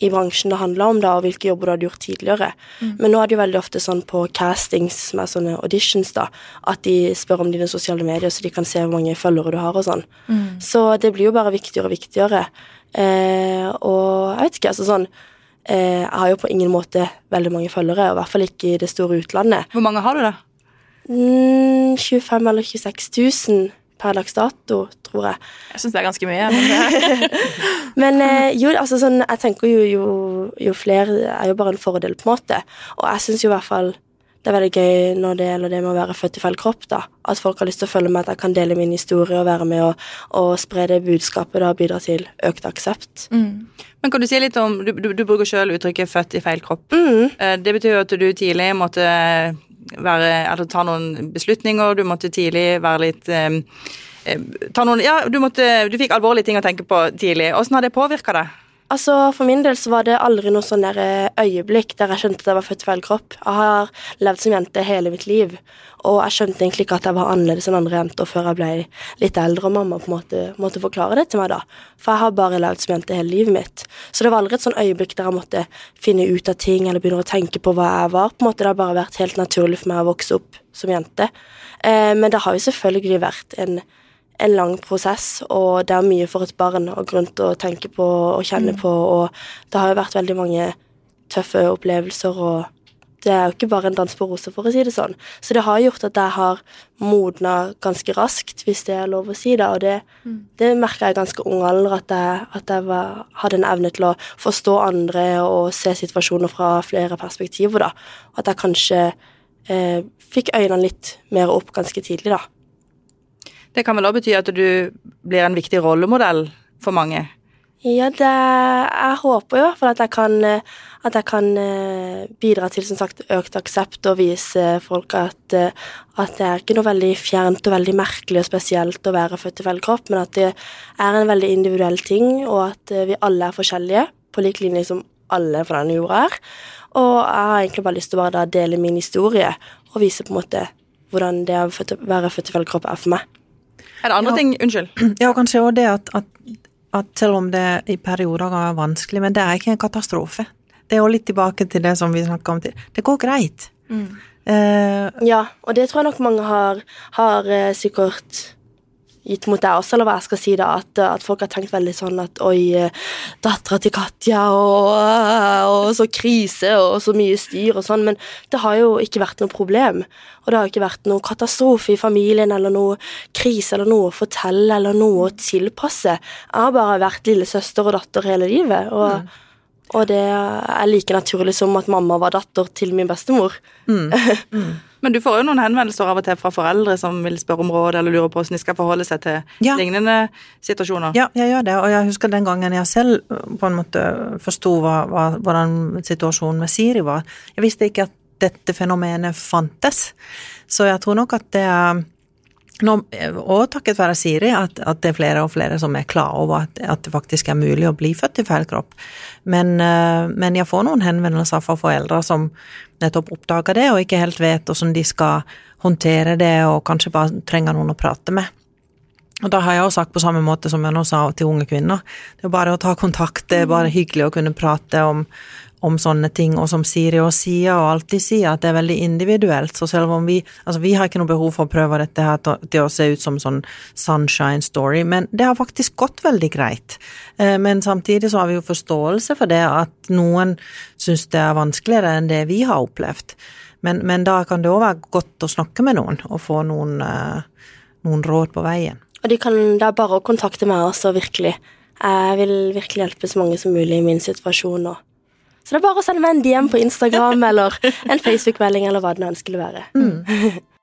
i bransjen det handla om, da, og hvilke jobber du hadde gjort tidligere. Mm. Men nå er det jo veldig ofte sånn på castings, som er sånne auditions, da, at de spør om dine sosiale medier, så de kan se hvor mange følgere du har og sånn. Mm. Så det blir jo bare viktigere og viktigere. Eh, og jeg vet ikke, altså sånn eh, Jeg har jo på ingen måte veldig mange følgere, og i hvert fall ikke i det store utlandet. Hvor mange har du, da? Mm, 25 eller 26 000 per dags dato, tror jeg. Jeg syns det er ganske mye. Men Men eh, jo, altså sånn, jeg tenker jo, jo, jo flere er jo bare en fordel, på en måte. Og jeg syns jo i hvert fall det er veldig gøy når det gjelder det med å være født i feil kropp, da. At folk har lyst til å følge med, at jeg kan dele min historie og være med og, og spre det budskapet da, og bidra til økt aksept. mm. Men kan du si litt om Du, du, du bruker selv uttrykket 'født i feil kropp'. Mm. Eh, Det betyr jo at du tidlig måtte være Eller ta noen beslutninger, du måtte tidlig være litt eh, eh, Ta noen Ja, du måtte Du fikk alvorlige ting å tenke på tidlig. Åssen har det påvirka deg? Altså, For min del så var det aldri noe sånn der eh, øyeblikk der jeg skjønte at jeg var født feil kropp. Jeg har levd som jente hele mitt liv, og jeg skjønte egentlig ikke at jeg var annerledes enn andre jenter før jeg ble litt eldre, og mamma på en måte måtte forklare det til meg da. For jeg har bare levd som jente hele livet mitt. Så det var aldri et sånn øyeblikk der jeg måtte finne ut av ting eller begynne å tenke på hva jeg var. på en måte Det har bare vært helt naturlig for meg å vokse opp som jente. Eh, men det har jo selvfølgelig vært en en lang prosess, og det er mye for et barn og grunn til å tenke på og kjenne på, og det har jo vært veldig mange tøffe opplevelser, og det er jo ikke bare en dans på roser, for å si det sånn. Så det har gjort at jeg har modna ganske raskt, hvis det er lov å si det, og det, det merka jeg ganske ung alder, at jeg, at jeg var, hadde en evne til å forstå andre og se situasjoner fra flere perspektiver, da. At jeg kanskje eh, fikk øynene litt mer opp ganske tidlig, da. Det kan vel også bety at du blir en viktig rollemodell for mange? Ja, det, jeg håper jo at jeg kan, at jeg kan eh, bidra til som sagt økt aksept og vise folk at, eh, at det er ikke noe veldig fjernt og veldig merkelig og spesielt å være født i feil kropp, men at det er en veldig individuell ting, og at eh, vi alle er forskjellige, på lik linje som alle på denne jorda er. Og jeg har egentlig bare lyst til å dele min historie og vise på en måte hvordan det å være født i feil kropp er for meg. Er det andre Ja. ting Unnskyld. Ja, kanskje òg det at, at, at selv om det i perioder kan være vanskelig, men det er ikke en katastrofe. Det er jo litt tilbake til det som vi snakka om til. Det går greit. Eh, Ja, og det tror jeg nok mange har, har eh, sikkert gitt mot deg også, eller hva? Jeg skal si da, at, at folk har tenkt veldig sånn at oi, eh, dattera til Katja, og, og så krise, og så mye styr og sånn, men det har jo ikke vært noe problem, og det har ikke vært noe katastrofe i familien, eller noe krise, eller noe å fortelle, eller noe å tilpasse. Jeg har bare vært lillesøster og datter hele livet, og, og det er like naturlig som at mamma var datter til min bestemor. Men du får jo noen henvendelser av og til fra foreldre som vil spørre om råd eller lurer på hvordan de skal forholde seg til Ja. lignende situasjoner. ja, jeg gjør det, og jeg husker den gangen jeg selv eh, på en måte forsto hvordan situasjonen med Siri var. Jeg visste ikke at dette fenomenet fantes, så jeg tror nok at det er nå, og takket være Siri, at, at det er flere og flere som er klar over at, at det faktisk er mulig å bli født i feil kropp. Men, eh, men jeg får noen henvendelser fra foreldre som nettopp oppdager det, og ikke helt vet hvordan de skal håndtere det, og kanskje bare trenger noen å prate med. Og da har jeg jo sagt på samme måte som jeg nå sa til unge kvinner, det er bare å ta kontakt, det er bare hyggelig å kunne prate om, om sånne ting, og som Siri og sier, og alltid sier, at det er veldig individuelt, så selv om vi, altså vi har ikke noe behov for å prøve dette her til, å se ut som sånn sunshine story, men det har faktisk gått veldig greit. Eh, Men samtidig så har vi jo forståelse for det at noen syns det er vanskeligere enn det vi har opplevd. Men, men da kan det òg være godt å snakke med noen, og få noen, eh, noen råd på veien. Og de kan, det er bare å kontakte meg også, virkelig. Jeg vil virkelig hjelpe så mange som mulig i min situasjon nå. Så det er bare å sende meg en DM på Instagram eller en Facebook-melding eller hva det nå enn skulle være.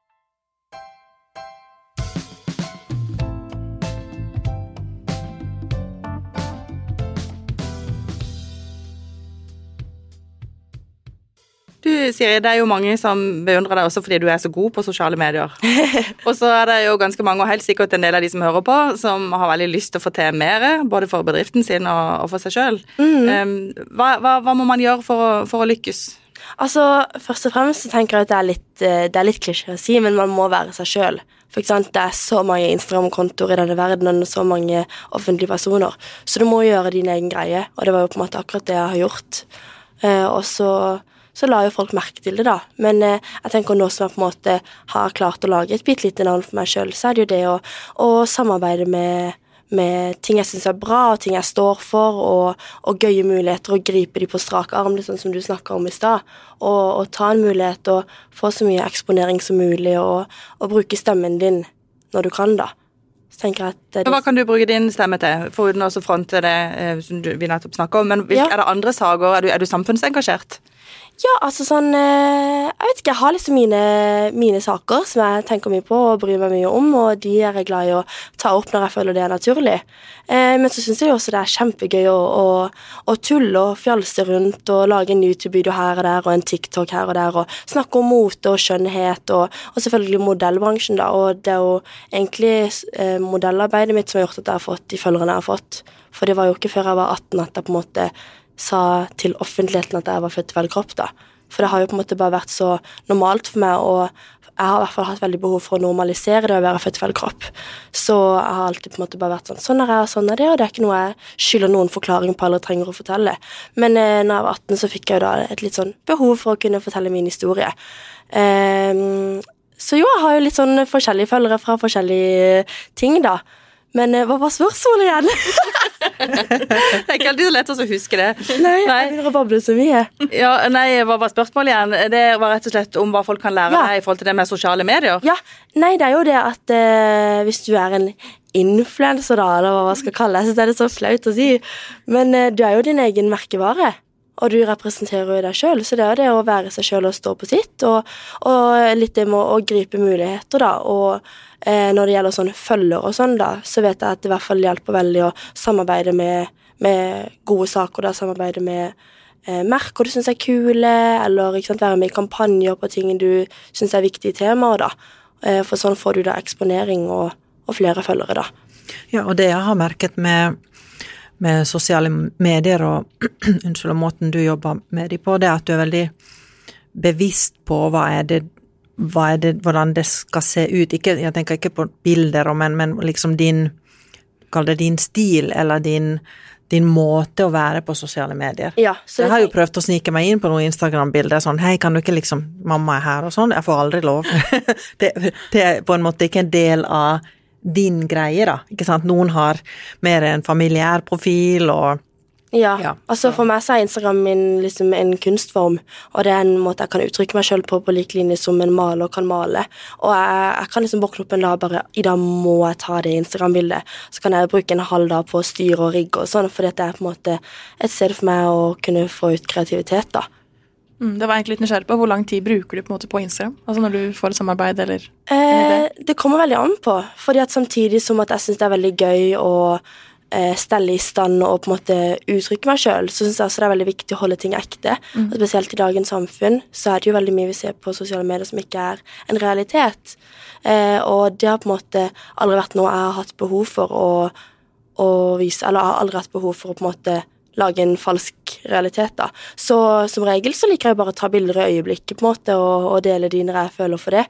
Du, Siri, det er jo mange som beundrer deg også fordi du er så god på sosiale medier. og så er det jo ganske mange, og helt sikkert en del av de som hører på, som har veldig lyst til å få til mer, både for bedriften sin og, for seg sjøl. hva, hva, hva må man gjøre for å, for å lykkes? Altså, Først og fremst så tenker jeg at det er litt, eh, det er litt klisjé å si, men man må være seg sjøl. Det er så mange Instagram-kontoer i denne verdenen og så mange offentlige personer. Så du må gjøre din egen greie, og det var jo på en måte akkurat det jeg har gjort. Eh, og så, så la jo folk merke til det, da. Men eh, jeg tenker nå som jeg på en måte har klart å lage et bitte lite navn for meg sjøl, så er det jo det å, å samarbeide med med ting jeg syns er bra, og ting jeg står for, og, og gøye muligheter, og gripe de på strak arm, litt sånn som du snakka om i stad. Og, og ta en mulighet og få så mye eksponering som mulig, og, og bruke stemmen din når du kan, da. Det, Hva kan du bruke din stemme til, foruten å fronte det eh, som vi nettopp snakka om? Men Ja. er det andre saker? Er du, er du samfunnsengasjert? Ja, altså sånn eh, Jeg vet ikke, jeg har liksom mine, mine saker som jeg tenker mye på og bryr meg mye om, og de er jeg glad i å ta opp når jeg føler det er naturlig. Eh, men så syns jeg også det er kjempegøy å, å, å tulle og fjalse rundt og lage en YouTube-video her og der og en TikTok her og der og snakke om mote og skjønnhet og, og selvfølgelig modellbransjen, da. Og det er jo egentlig eh, modellarbeidet mitt som har gjort at jeg har fått de følgerne jeg har fått. For det var jo ikke før jeg var 18 at jeg på en måte sa til offentligheten at jeg var født i feil kropp, da. For det har jo på en måte bare vært så normalt for meg, og jeg har i hvert fall hatt veldig behov for å normalisere det å være født i feil kropp. Så jeg har alltid på en måte bare vært sånn Sånn er jeg, og sånn er det, og det er ikke noe jeg skylder noen forklaring på eller trenger å fortelle. Men eh, når jeg var 18, så fikk jeg jo da et litt sånn behov for å kunne fortelle min historie. Um, så jo, jeg har jo litt sånn forskjellige følgere fra forskjellige ting, da. Men eh, hva var spørsmålet igjen? Det er ikke alltid så lett å huske det. Nei, Nei. jeg begynner å bable så mye. Ja, nei, Hva var spørsmålet igjen? Det var rett og slett om hva folk kan lære Ja. deg i forhold til det med sosiale medier. Ja, nei, det er jo det at uh, hvis du er en influenser, da, eller hva man skal kalle det, så er det så flaut å si, men uh, du er jo din egen merkevare. Og du representerer jo deg sjøl, så det er det å være seg sjøl og stå på sitt. Og, og litt det med å, gripe muligheter, da. Og eh, når det gjelder sånne følger og sånn, da, så vet jeg at det i hvert fall hjelper veldig å samarbeide med, med gode saker, da. Samarbeide med eh, merker du syns er kule, eller sant, være med i kampanjer på ting du syns er viktige temaer, da. Eh, For sånn får du da eksponering og, og flere følgere, da. Ja, og det jeg har merket med, med sosiale medier og unnskyld, og måten du jobber med de på, det er at du er veldig bevisst på hva er det, hva er det hvordan det skal se ut. Ikke, jeg tenker ikke på bilder, men, men liksom din Kall det din stil, eller din, din måte å være på sosiale medier. Ja, jeg har jo prøvd å snike meg inn på noen Instagram-bilder sånn Hei, kan du ikke liksom Mamma er her og sånn. Jeg får aldri lov. det, det er på en måte ikke en del av din greie, da. Ikke sant. Noen har mer en familiær profil og Ja, Ja, altså For meg så er Instagram min liksom en kunstform, og det er en måte jeg kan uttrykke meg sjøl på på lik linje som en maler kan male. Og jeg, jeg kan liksom våkne opp en dag bare I dag må jeg ta det Instagram-bildet. Så kan jeg bruke en halv dag på å styre og rigge og sånn, for det er på en måte et sted for meg å kunne få ut kreativitet, da. Mm, det var egentlig litt nysgjerrig på Hvor lang tid bruker du på måte på Instagram? Altså når du får et samarbeid, eller Eh, det kommer veldig an på. Fordi at samtidig som at jeg syns det er veldig gøy å eh, stelle i stand og på en måte uttrykke meg sjøl, så syns jeg også det er veldig viktig å holde ting ekte. Og spesielt i dagens samfunn så er det jo veldig mye vi ser på sosiale medier som ikke er en realitet. Eh, og det har på en måte aldri vært noe jeg har hatt behov for å, å vise, eller jeg har aldri hatt behov for å på en måte lage en falsk realitet, da. Så som regel så liker jeg bare å ta bilder i øyeblikket, på en måte, og, og dele de når jeg føler for det.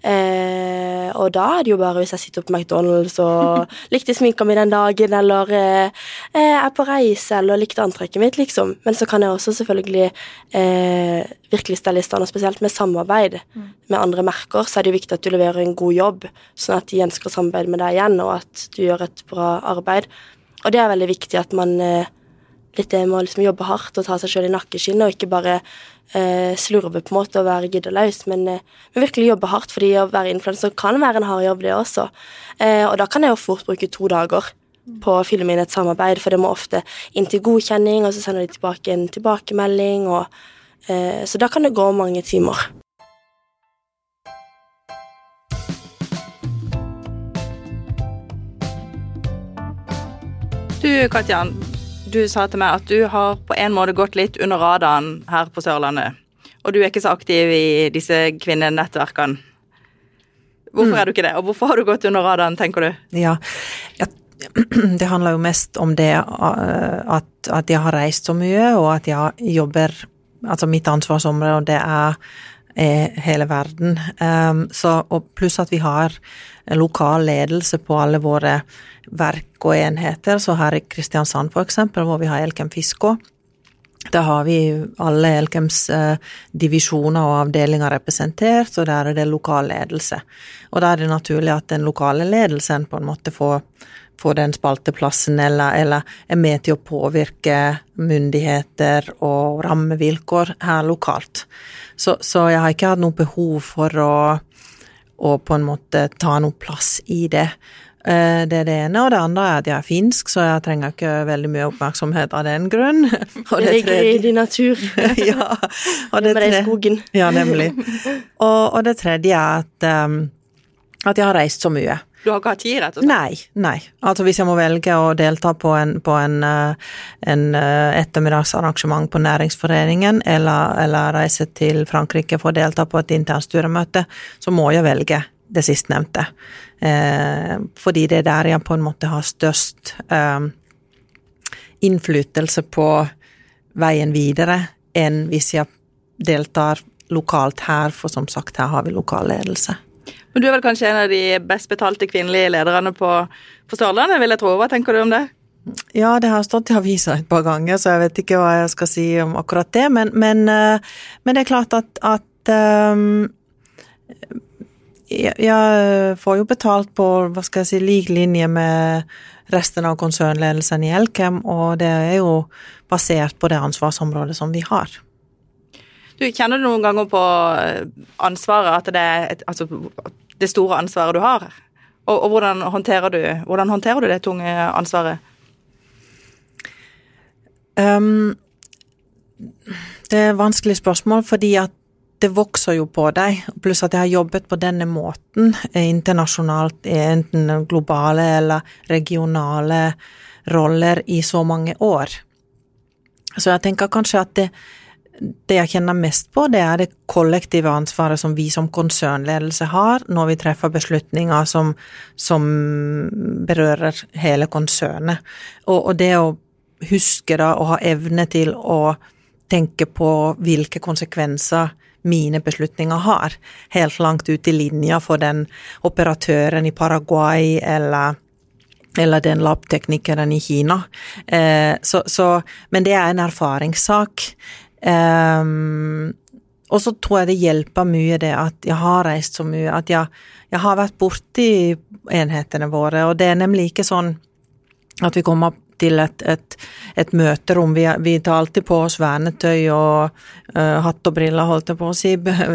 Eh, og da er det jo bare hvis jeg sitter på McDonald's og likte sminka mi den dagen, eller eh, eh, er på reise, eller likte antrekket mitt, liksom. Men så kan jeg også selvfølgelig eh, virkelig stand, og spesielt med samarbeid med andre merker, så er det jo viktig at du leverer en god jobb, sånn at de ønsker å samarbeide med deg igjen, og at du gjør et bra arbeid. Og det er veldig viktig at man eh, litt det med å liksom jobbe hardt og ta seg sjøl i nakkeskinnet, og ikke bare eh, slurve på en måte og være giddeløs, men, eh, men virkelig jobbe hardt, fordi å være influenser kan være en hard jobb, det også. Eh, og da kan jeg jo fort bruke to dager på å filme inn et samarbeid, for det må ofte inn til godkjenning, og så sender de tilbake en tilbakemelding, og, eh, så da kan det gå mange timer. Du Katjan, du sa til meg at du har på en måte gått litt under radaren her på Sørlandet. Og du er ikke så aktiv i disse kvinnenettverkene. Hvorfor er du ikke det, og hvorfor har du gått under radaren, tenker du? Ja, det handler jo mest om det at, at jeg har reist så mye, og at jeg jobber Altså mitt ansvarsområde, er, er hele verden. Um, så, og pluss at vi har lokal ledelse på alle våre verk og enheter. Så her i Kristiansand, for eksempel, hvor vi har Elkem Fiskå, da har vi alle Elkems eh, divisjoner og avdelinger representert, og der er det lokal ledelse. Og da er det naturlig at den lokale ledelsen på en måte får, får den spalteplassen, eller, eller er med til å påvirke myndigheter og rammevilkår her lokalt. Så, så jeg har ikke hatt noe behov for å, å på en måte ta noe plass i det. Eh, Det er det ene. Og det andre er at jeg er finsk, så jeg trenger ikke veldig mye oppmerksomhet av den grunn. Og Det ligger i din natur. ja, og det Med deg i skogen. ja, nemlig. Og, og det tredje er at, um, at jeg har reist så mye. Du har ikke hatt tid, rett og slett? Nei, nei. Altså hvis jeg må velge å delta på en, på en, eh, en eh, ettermiddagsarrangement på næringsforeningen, eller, eller reise til Frankrike for å delta på et internt styremøte, så må jeg velge det sistnevnte. Eh, fordi det er der jeg på en måte har størst eh, innflytelse på veien videre, enn hvis jeg deltar lokalt her, for som sagt, her har vi lokal ledelse. Men du er vel kanskje en av de best betalte kvinnelige lederne på, på Sørlandet, vil jeg tro. Hva tenker du om det? Ja, det har stått i avisa et par ganger, så jeg vet ikke hva jeg skal si om akkurat det. Men, men, eh, men det er klart at, at um, jeg, får jo betalt på hva skal jeg si, lik linje med resten av konsernledelsen i Elkem, og det er jo basert på det ansvarsområdet som vi har. Du, Kjenner du noen ganger på eh, ansvaret, at det er et, altså, det store ansvaret du har? Og, og hvordan, håndterer du, hvordan håndterer du det tunge ansvaret? Um, det er et vanskelig spørsmål, fordi at det vokser jo på deg. Pluss at jeg har jobbet på denne måten eh, internasjonalt, enten globale eller regionale roller i så mange år. Så jeg tenker kanskje at det, det jeg kjenner mest på, det er det kollektive ansvaret som vi som konsernledelse har når vi treffer beslutninger som, som berører hele konsernet. Og, og det å huske da å ha evne til å tenke på hvilke konsekvenser mine beslutninger har, helt langt ut i linja for den operatøren i Paraguay eller eller den labteknikeren i Kina. Eh, så, så, men det er en erfaringssak. Um, og så tror jeg det hjelper mye det at jeg har reist så mye, at jeg, jeg har vært borti enhetene våre, og det er nemlig ikke sånn at vi kommer til et, et, et møterom. Vi, vi tar alltid på oss vernetøy og uh, hatt og briller, holdt jeg på å si,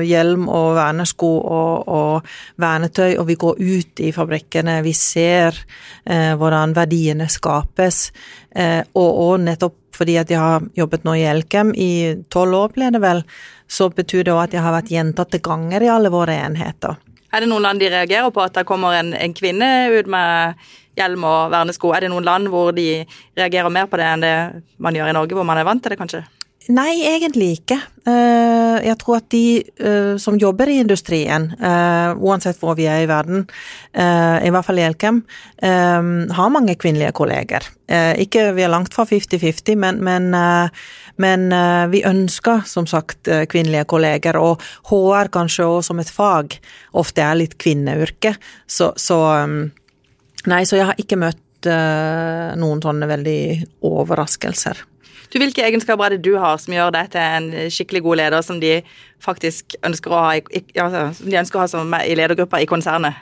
hjelm og vernesko og, og vernetøy, og vi går ut i fabrikkene. Vi ser uh, hvordan verdiene skapes, uh, og, og nettopp fordi at jeg har jobbet nå i Elkem i tolv år, ble det vel, så betyr det òg at jeg har vært gjentatte ganger i alle våre enheter. Er det noen land de reagerer på at det kommer en, en kvinne ut med hjelm og vernesko? Er det noen land hvor de reagerer mer på det enn det man gjør i Norge, hvor man er vant til det, kanskje? Nei, egentlig ikke. Eh, Jeg tror at de eh, som jobber i industrien, eh, uansett hvor vi er i verden, i hvert fall i Elkem, har mange kvinnelige kolleger. Ikke vi er langt fra 50-50, men, men, men vi ønsker som sagt kvinnelige kolleger, og HR kanskje også som et fag ofte er litt kvinneyrke. Så, så Nei, så jeg har ikke møtt uh, noen sånne veldig overraskelser. Du, Hvilke egenskaper er det du har som gjør deg til en skikkelig god leder, som de faktisk ønsker å ha i, i, ja, som de ønsker å ha som i ledergruppa i konsernet?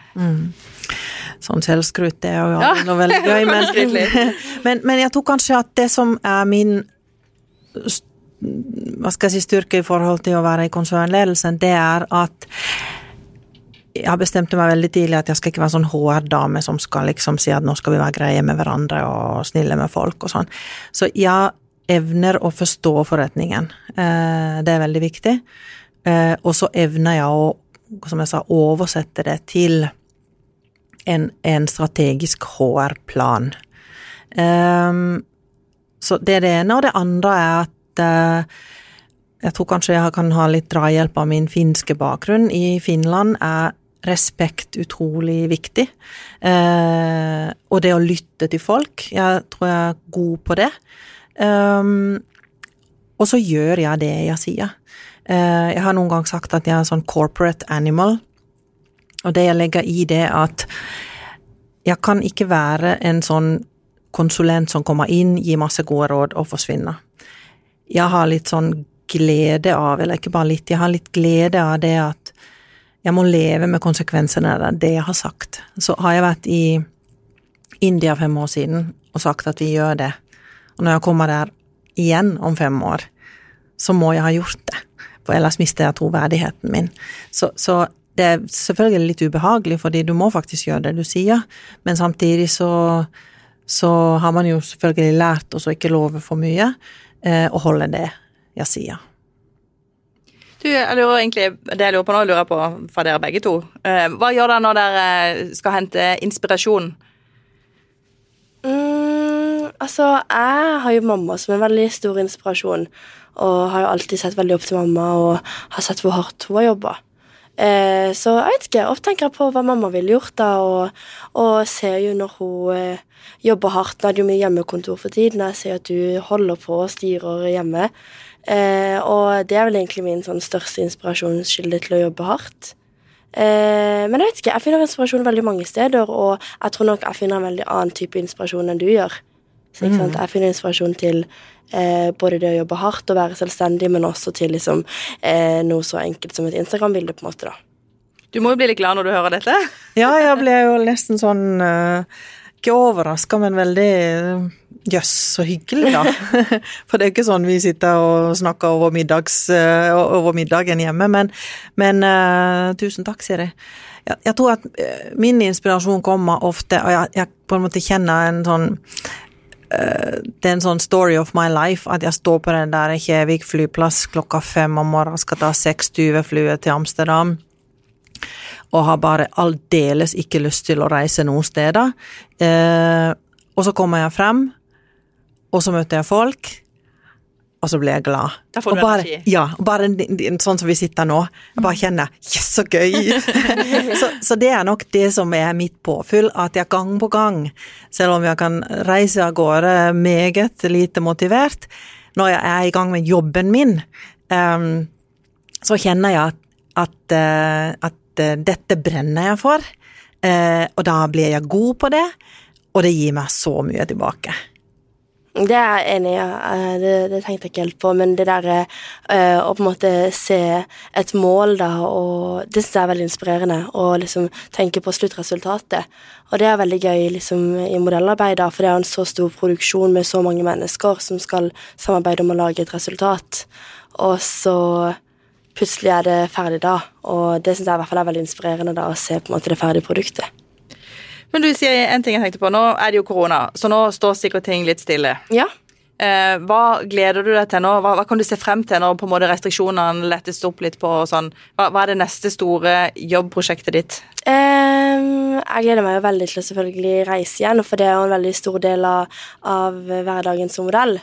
Sånn selvskryt, det er jo Ja. noe veldig gøy, men, men, men jeg tror kanskje at det som er min hva skal jeg si, styrke i forhold til å være i konsernledelsen, det er at jeg bestemte meg veldig tidlig at jeg skal ikke være sånn HR-dame som skal liksom si at nå skal vi være greie med hverandre og snille med folk og sånn. Så jeg evner å forstå forretningen. Eh, Det er veldig viktig. Eh, Og så evner jeg å, som jeg sa, oversette det til en, en strategisk HR-plan. Ehm, så det er det ene. Og det andre er at eh, jeg tror kanskje jeg kan ha litt drahjelp av min finske bakgrunn. I Finland er respekt utrolig viktig. Eh, og det å lytte til folk. Jeg tror jeg er god på det. Um, og så gjør jeg det jeg sier. Eh, jeg har noen gang sagt at jeg er sånn corporate animal. Og det jeg legger i det at jeg kan ikke være en sånn konsulent som kommer inn, gir masse gode råd og forsvinner. Jeg har litt sånn glede av, eller ikke bare litt, jeg har litt glede av det at jeg må leve med konsekvensene av det jeg har sagt. Så har jeg vært i India fem år siden og sagt at vi gjør det. Og når jeg kommer der igjen om fem år, så må jeg ha gjort det. For ellers mister jeg troverdigheten min. Så, så det er selvfølgelig litt ubehagelig, fordi du må faktisk gjøre det du sier, men samtidig så, så har man jo selvfølgelig lært å ikke love for mye, eh, og holde det jeg sier. Du, jeg lurer egentlig, Det jeg lurer på nå, lurer jeg på fra dere begge to. Eh, hva gjør dere når dere skal hente inspirasjon? Mm, altså, jeg har jo mamma som en veldig stor inspirasjon. Og har jo alltid sett veldig opp til mamma og har sett hvor hardt hun har jobba. Eh, så jeg vet ikke. Ofte tenker jeg på hva mamma ville gjort, da, og, og ser jo når hun eh, jobber hardt. Nå er det jo mye hjemmekontor for tiden, jeg ser at du holder på og styrer hjemme. Eh, og det er vel egentlig min sånn, største inspirasjonskilde til å jobbe hardt. Eh, men jeg vet ikke, jeg finner inspirasjon veldig mange steder, og jeg tror nok jeg finner en veldig annen type inspirasjon enn du gjør. Så, ikke sant? Jeg finner inspirasjon til eh, både det å jobbe hardt og være selvstendig, men også til liksom, eh, noe så enkelt som et Instagram-bilde, på en måte. da. Du må jo bli litt glad når du hører dette. Ja, jeg ble jo nesten sånn uh, Ikke overraska, men veldig jøss, yes, så hyggelig, da. For det er jo ikke sånn vi sitter og snakker over, middags, uh, over middagen hjemme, men, men tusen takk, Siri. Jeg, jeg tror at min inspirasjon kommer ofte, og jeg, jeg på en måte kjenner en sånn det er en sånn story of my life at jeg står på den der Kjevik flyplass klokka fem om morgenen, skal ta seks flyet til Amsterdam og har bare aldeles ikke lyst til å reise noen steder. Eh, og så kommer jeg frem, og så møter jeg folk, og så blir jeg glad. Da får du og bare, energi. Ja, og bare sånn som vi sitter nå. Jeg bare kjenner Yes, så gøy! så, så det er nok det som er mitt påfyll, at jeg gang på gang, selv om jeg kan reise av gårde meget lite motivert, når jeg er i gang med jobben min, um, så kjenner jeg at, at, eh, at dette brenner jeg for, eh, og da blir jeg god på det, og det gir meg så mye tilbake. Det er jeg enig i. Eh, Det, det tenkte jeg ikke helt på. Men det der eh, å på en måte se et mål, da, og det synes jeg er veldig inspirerende. Å liksom tenke på sluttresultatet. Og det er veldig gøy liksom, i modellarbeid, da, for det er en så stor produksjon med så mange mennesker som skal samarbeide om å lage et resultat. Og så plutselig er det ferdig da. Og det syns jeg i hvert fall er veldig inspirerende da, å se på en måte det ferdige produktet. Men du sier en ting jeg tenkte på. Nå er det jo korona, så nå står sikkert ting litt stille. Ja. Eh, hva gleder du deg til nå? Hva, hva kan du se frem til når på en måte restriksjonene lettes opp litt på? og sånn? Hva, hva er det neste store jobbprosjektet ditt? Eh, jeg gleder meg jo veldig til å selvfølgelig reise igjen, for det er jo en veldig stor del av, av hverdagen som modell.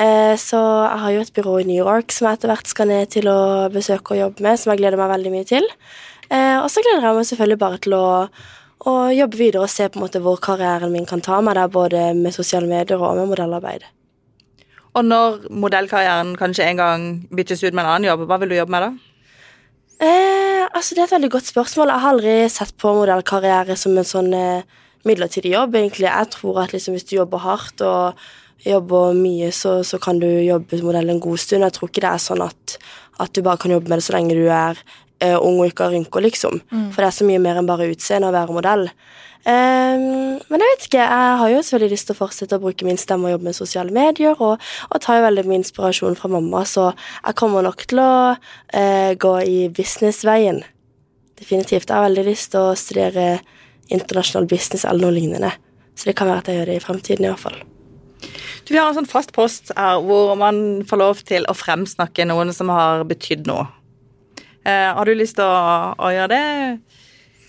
Eh, så jeg har jo et byrå i New York som jeg etter hvert skal ned til å besøke og jobbe med, som jeg gleder meg veldig mye til. Eh, og så gleder jeg meg selvfølgelig bare til å, å jobbe videre og se på en måte hvor karrieren min kan ta meg, der, både med sosiale medier og med modellarbeid. Og når modellkarrieren kanskje en gang byttes ut med en annen jobb, hva vil du jobbe med da? Eh, altså Det er et veldig godt spørsmål. Jeg har aldri sett på modellkarriere som en sånn eh, midlertidig jobb. egentlig. Jeg tror at liksom, hvis du jobber hardt og jobber mye, så, så kan du jobbe som modell en god stund. Jeg tror ikke det er sånn at, at du bare kan jobbe med det så lenge du er uh, ung og ikke har rynker, liksom. For det er så mye mer enn bare utseende å være modell. Um, men jeg vet ikke, jeg har jo selvfølgelig lyst til å fortsette å bruke min stemme og jobbe med sosiale medier, og, og tar jo veldig mye inspirasjon fra mamma, så jeg kommer nok til å uh, gå i businessveien. Definitivt. Jeg har veldig lyst til å studere internasjonal business eller noe lignende. Så det kan være at jeg gjør det i fremtiden, i hvert fall. Vi har en sånn fast post her hvor man får lov til å fremsnakke noen som har betydd noe. Eh, har du lyst til å, å gjøre det,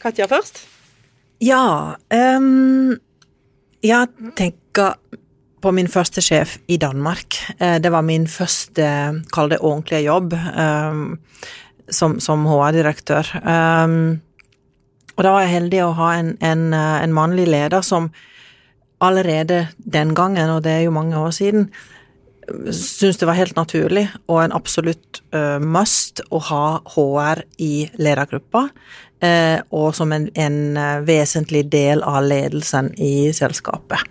Katja, først? Ja, Um, jeg tenker på min første sjef i Danmark. Eh, det var min første, kall det ordentlige jobb, um, som, som HR-direktør. Um, og da var jeg heldig å ha en, en, eh, en mannlig leder som allerede den gangen, og det er jo mange år siden, syntes det var helt naturlig og en absolutt eh, must å ha HR i ledergruppa, eh, og som en, en eh, vesentlig del av ledelsen i selskapet.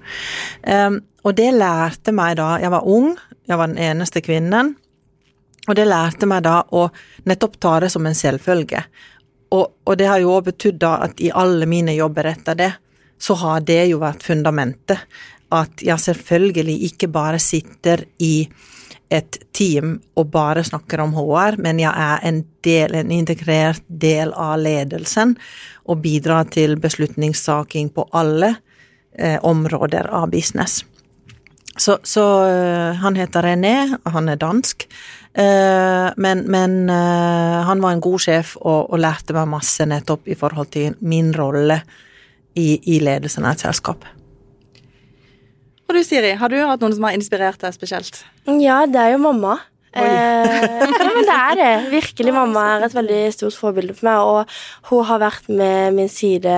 Og det lærte meg da Jeg var ung, jeg var den eneste kvinnen, og det lærte meg da å nettopp ta det som en selvfølge. Og, og det har jo òg betydd da at i alle mine jobber etter det, så har det jo vært fundamentet. At jeg selvfølgelig ikke bare sitter i et team og bare snakker om HR, men jeg er en del, en integrert del av ledelsen og bidrar til beslutningssaking på alle eh, områder av business. Så, så uh, han heter René, og han er dansk. Uh, men, men uh, han var en god sjef og, og, lærte meg masse nettopp i forhold til min rolle i, i ledelsen av et selskap. Og du Siri, har du hatt noen som har inspirert deg spesielt? Ja, det er jo mamma. Eh, ja, men det er det. Virkelig. Mamma er et veldig stort forbilde for meg, og hun har vært med min side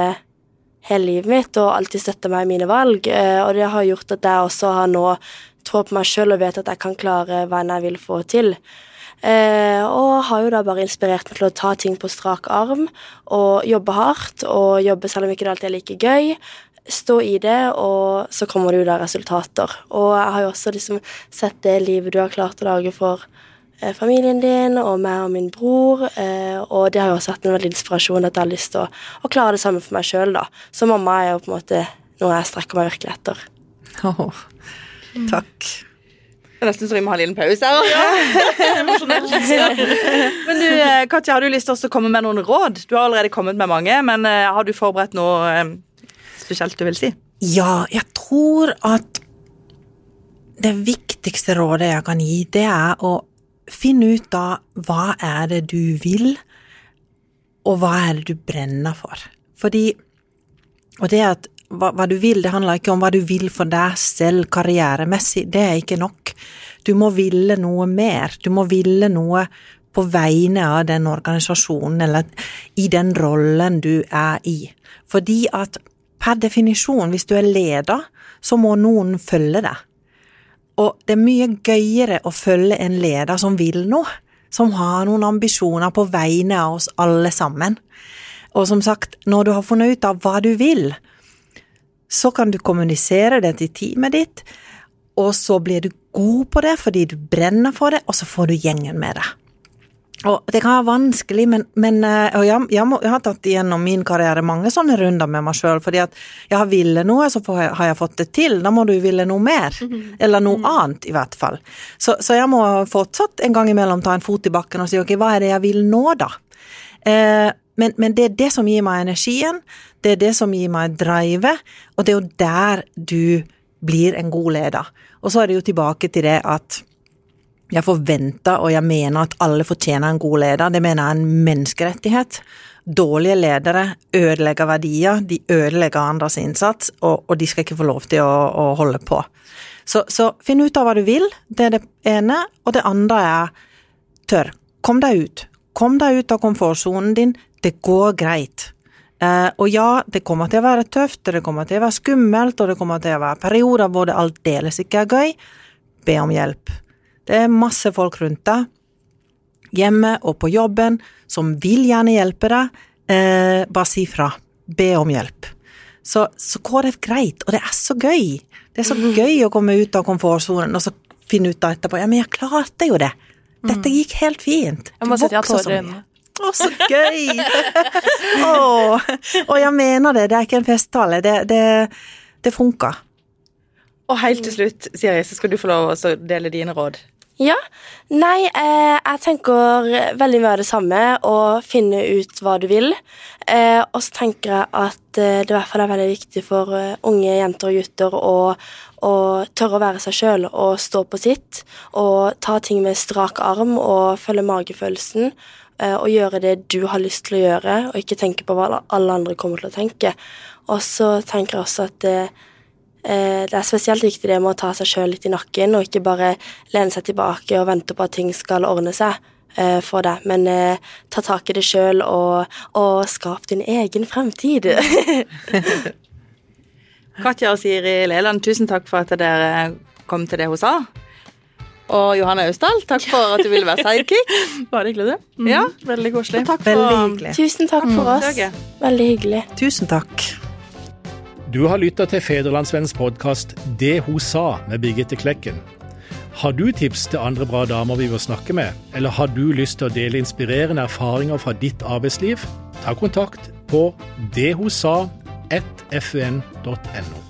hele livet mitt og alltid støtta meg i mine valg. Eh, og det har gjort at jeg også har nå tro på meg sjøl og vet at jeg kan klare hva enn jeg vil få til. Eh, og har jo da bare inspirert meg til å ta ting på strak arm og jobbe hardt. Og jobbe selv om ikke det alltid er like gøy stå i det, og så kommer det jo da resultater. Og jeg har jo også liksom sett det livet du har klart å lage for eh, familien din og meg og min bror, eh, og det har jo også vært en veldig inspirasjon at jeg har lyst til å, å klare det samme for meg sjøl, da. Så mamma er jo på en måte noe jeg strekker meg virkelig etter. Oh, takk. Det er nesten så vi må ha en liten pause her. Ja, men du, eh, Katja, har du lyst til å komme med noen råd? Du har allerede kommet med mange, men eh, har du forberedt noe spesielt du vil si? Ja, jeg tror at det viktigste rådet jeg kan gi, det er å finne ut av hva er det du vil, og hva er det du brenner for. Fordi Og det at hva, hva, du vil, det handler ikke om hva du vil for deg selv karrieremessig, det er ikke nok. Du må ville noe mer. Du må ville noe på vegne av den organisasjonen, eller i den rollen du er i. Fordi at per definisjon, hvis du er leder, så må noen følge deg. Og det er mye gøyere å følge en leder som vil noe, som har noen ambisjoner på vegne av oss alle sammen. Og som sagt, når du har funnet ut av hva du vil, så kan du kommunisere det til teamet ditt, og så blir du god på det fordi du brenner for det, og så får du gjengen med deg. Og det kan være vanskelig, men, men eh, og jeg, jeg, må, jeg, har tatt igjennom min karriere mange sånne runder med meg sjøl, fordi at jeg har ville noe, så jeg, har jeg fått det til. Da må du ville noe mer. Eller noe mm. annet, i hvert fall. Så, så, jeg må fortsatt en gang imellom ta en fot i bakken og si ok, hva er det jeg vil nå, da? Eh, men, men, det er det som gir meg energien, det er det som gir meg drive, og det er jo der du blir en god leder. Og så er det jo tilbake til det at jeg forventer og jeg mener at alle fortjener en god leder. Det mener jeg er en menneskerettighet. Dårlige ledere ødelegger verdier, de ødelegger andres innsats, og, og de skal ikke få lov til å, å holde på. Så, så, finn ut av hva du vil, det er det ene. Og det andre er tør. Kom deg ut. Kom deg ut av komfortsonen din. Det går greit. Eh, og ja, det kommer til å være tøft, det kommer til å være skummelt, og det kommer til å være perioder hvor det aldeles ikke er gøy. Be om hjelp. Det er masse folk rundt deg, hjemme og på jobben, som vil gjerne hjelpe deg. Eh, bare si fra. Be om hjelp. Så, så går det greit, og det er så gøy. Det er så mhm. gøy å komme ut av komfortsonen og så finne ut av etterpå ja, men jeg klarte jo det. Dette mhm. gikk helt fint. Du vokser så mye. Å, så gøy! oh, og jeg mener det, det er ikke en festtale. Det, det, det funker. Og helt til slutt, Siri, så skal du få lov å dele dine råd. Ja. Nei, eh, jeg tenker veldig mye av det samme, å finne ut hva du vil. Eh, og så tenker jeg at eh, det i hvert fall er veldig viktig for uh, unge jenter og gutter å, å tørre å være seg sjøl og stå på sitt. Og ta ting med strak arm og følge magefølelsen. Eh, og gjøre det du har lyst til å gjøre, og ikke tenke på hva alle andre kommer til å tenke. Og så tenker jeg også at det Eh, det er spesielt viktig det med å ta seg sjøl litt i nakken, og ikke bare lene seg tilbake og vente på at ting skal ordne seg eh, for deg, men eh, ta tak i det sjøl og, og skap din egen fremtid. Katja og Siri Leland, tusen takk for at dere kom til det hun sa. Og Johanne Austdal, takk for at du ville være sidekick. Bare hyggelig, du. Mm. Ja. Veldig koselig. Takk for, Veldig hyggelig. Tusen takk for mm. oss. Veldig hyggelig. Tusen takk. Du har lytta til Federlandsvennens podkast 'Det hun sa' med Birgitte Klekken. Har du tips til andre bra damer vi bør snakke med, eller har du lyst til å dele inspirerende erfaringer fra ditt arbeidsliv? Ta kontakt på dethosa1fun.no.